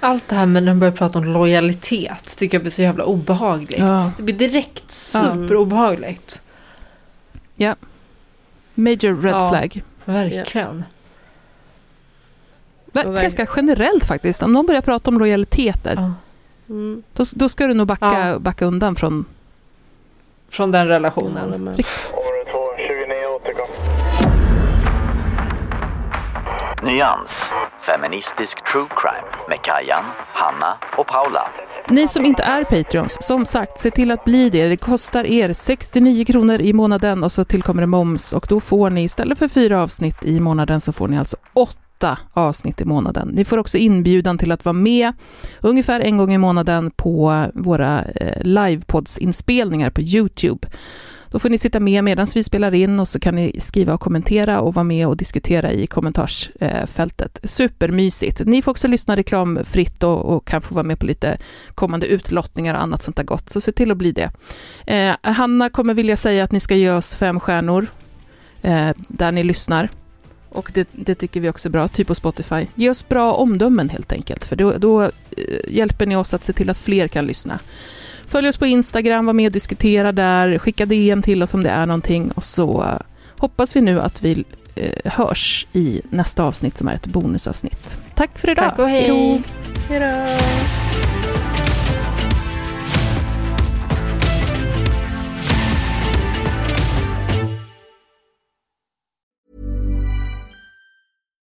Allt det här med när de börjar prata om lojalitet tycker jag blir så jävla obehagligt. Ja. Det blir direkt superobehagligt.
Ja. Major red ja, flag.
Verkligen.
Ja. Ganska generellt faktiskt. Om någon börjar prata om lojaliteter. Ja. Mm. Då, då ska du nog backa, ja. backa undan från...
Från den relationen.
Nyans. Feministisk true crime med Kajan, Hanna och Paula.
Ni som inte är Patreons, som sagt, se till att bli det. Det kostar er 69 kronor i månaden och så tillkommer det moms och då får ni istället för fyra avsnitt i månaden så får ni alltså åtta avsnitt i månaden. Ni får också inbjudan till att vara med ungefär en gång i månaden på våra livepodsinspelningar livepoddsinspelningar på Youtube. Då får ni sitta med medan vi spelar in och så kan ni skriva och kommentera och vara med och diskutera i kommentarsfältet. Supermysigt. Ni får också lyssna reklamfritt och, och kan få vara med på lite kommande utlottningar och annat sånt där gott, så se till att bli det. Eh, Hanna kommer vilja säga att ni ska ge oss fem stjärnor eh, där ni lyssnar. Och det, det, tycker vi också är bra, typ på Spotify. Ge oss bra omdömen helt enkelt, för då, då eh, hjälper ni oss att se till att fler kan lyssna. Följ oss på Instagram, var med och diskutera där, skicka DM till oss om det är någonting och så eh, hoppas vi nu att vi eh, hörs i nästa avsnitt som är ett bonusavsnitt. Tack för idag!
Tack och hej!
Hej då!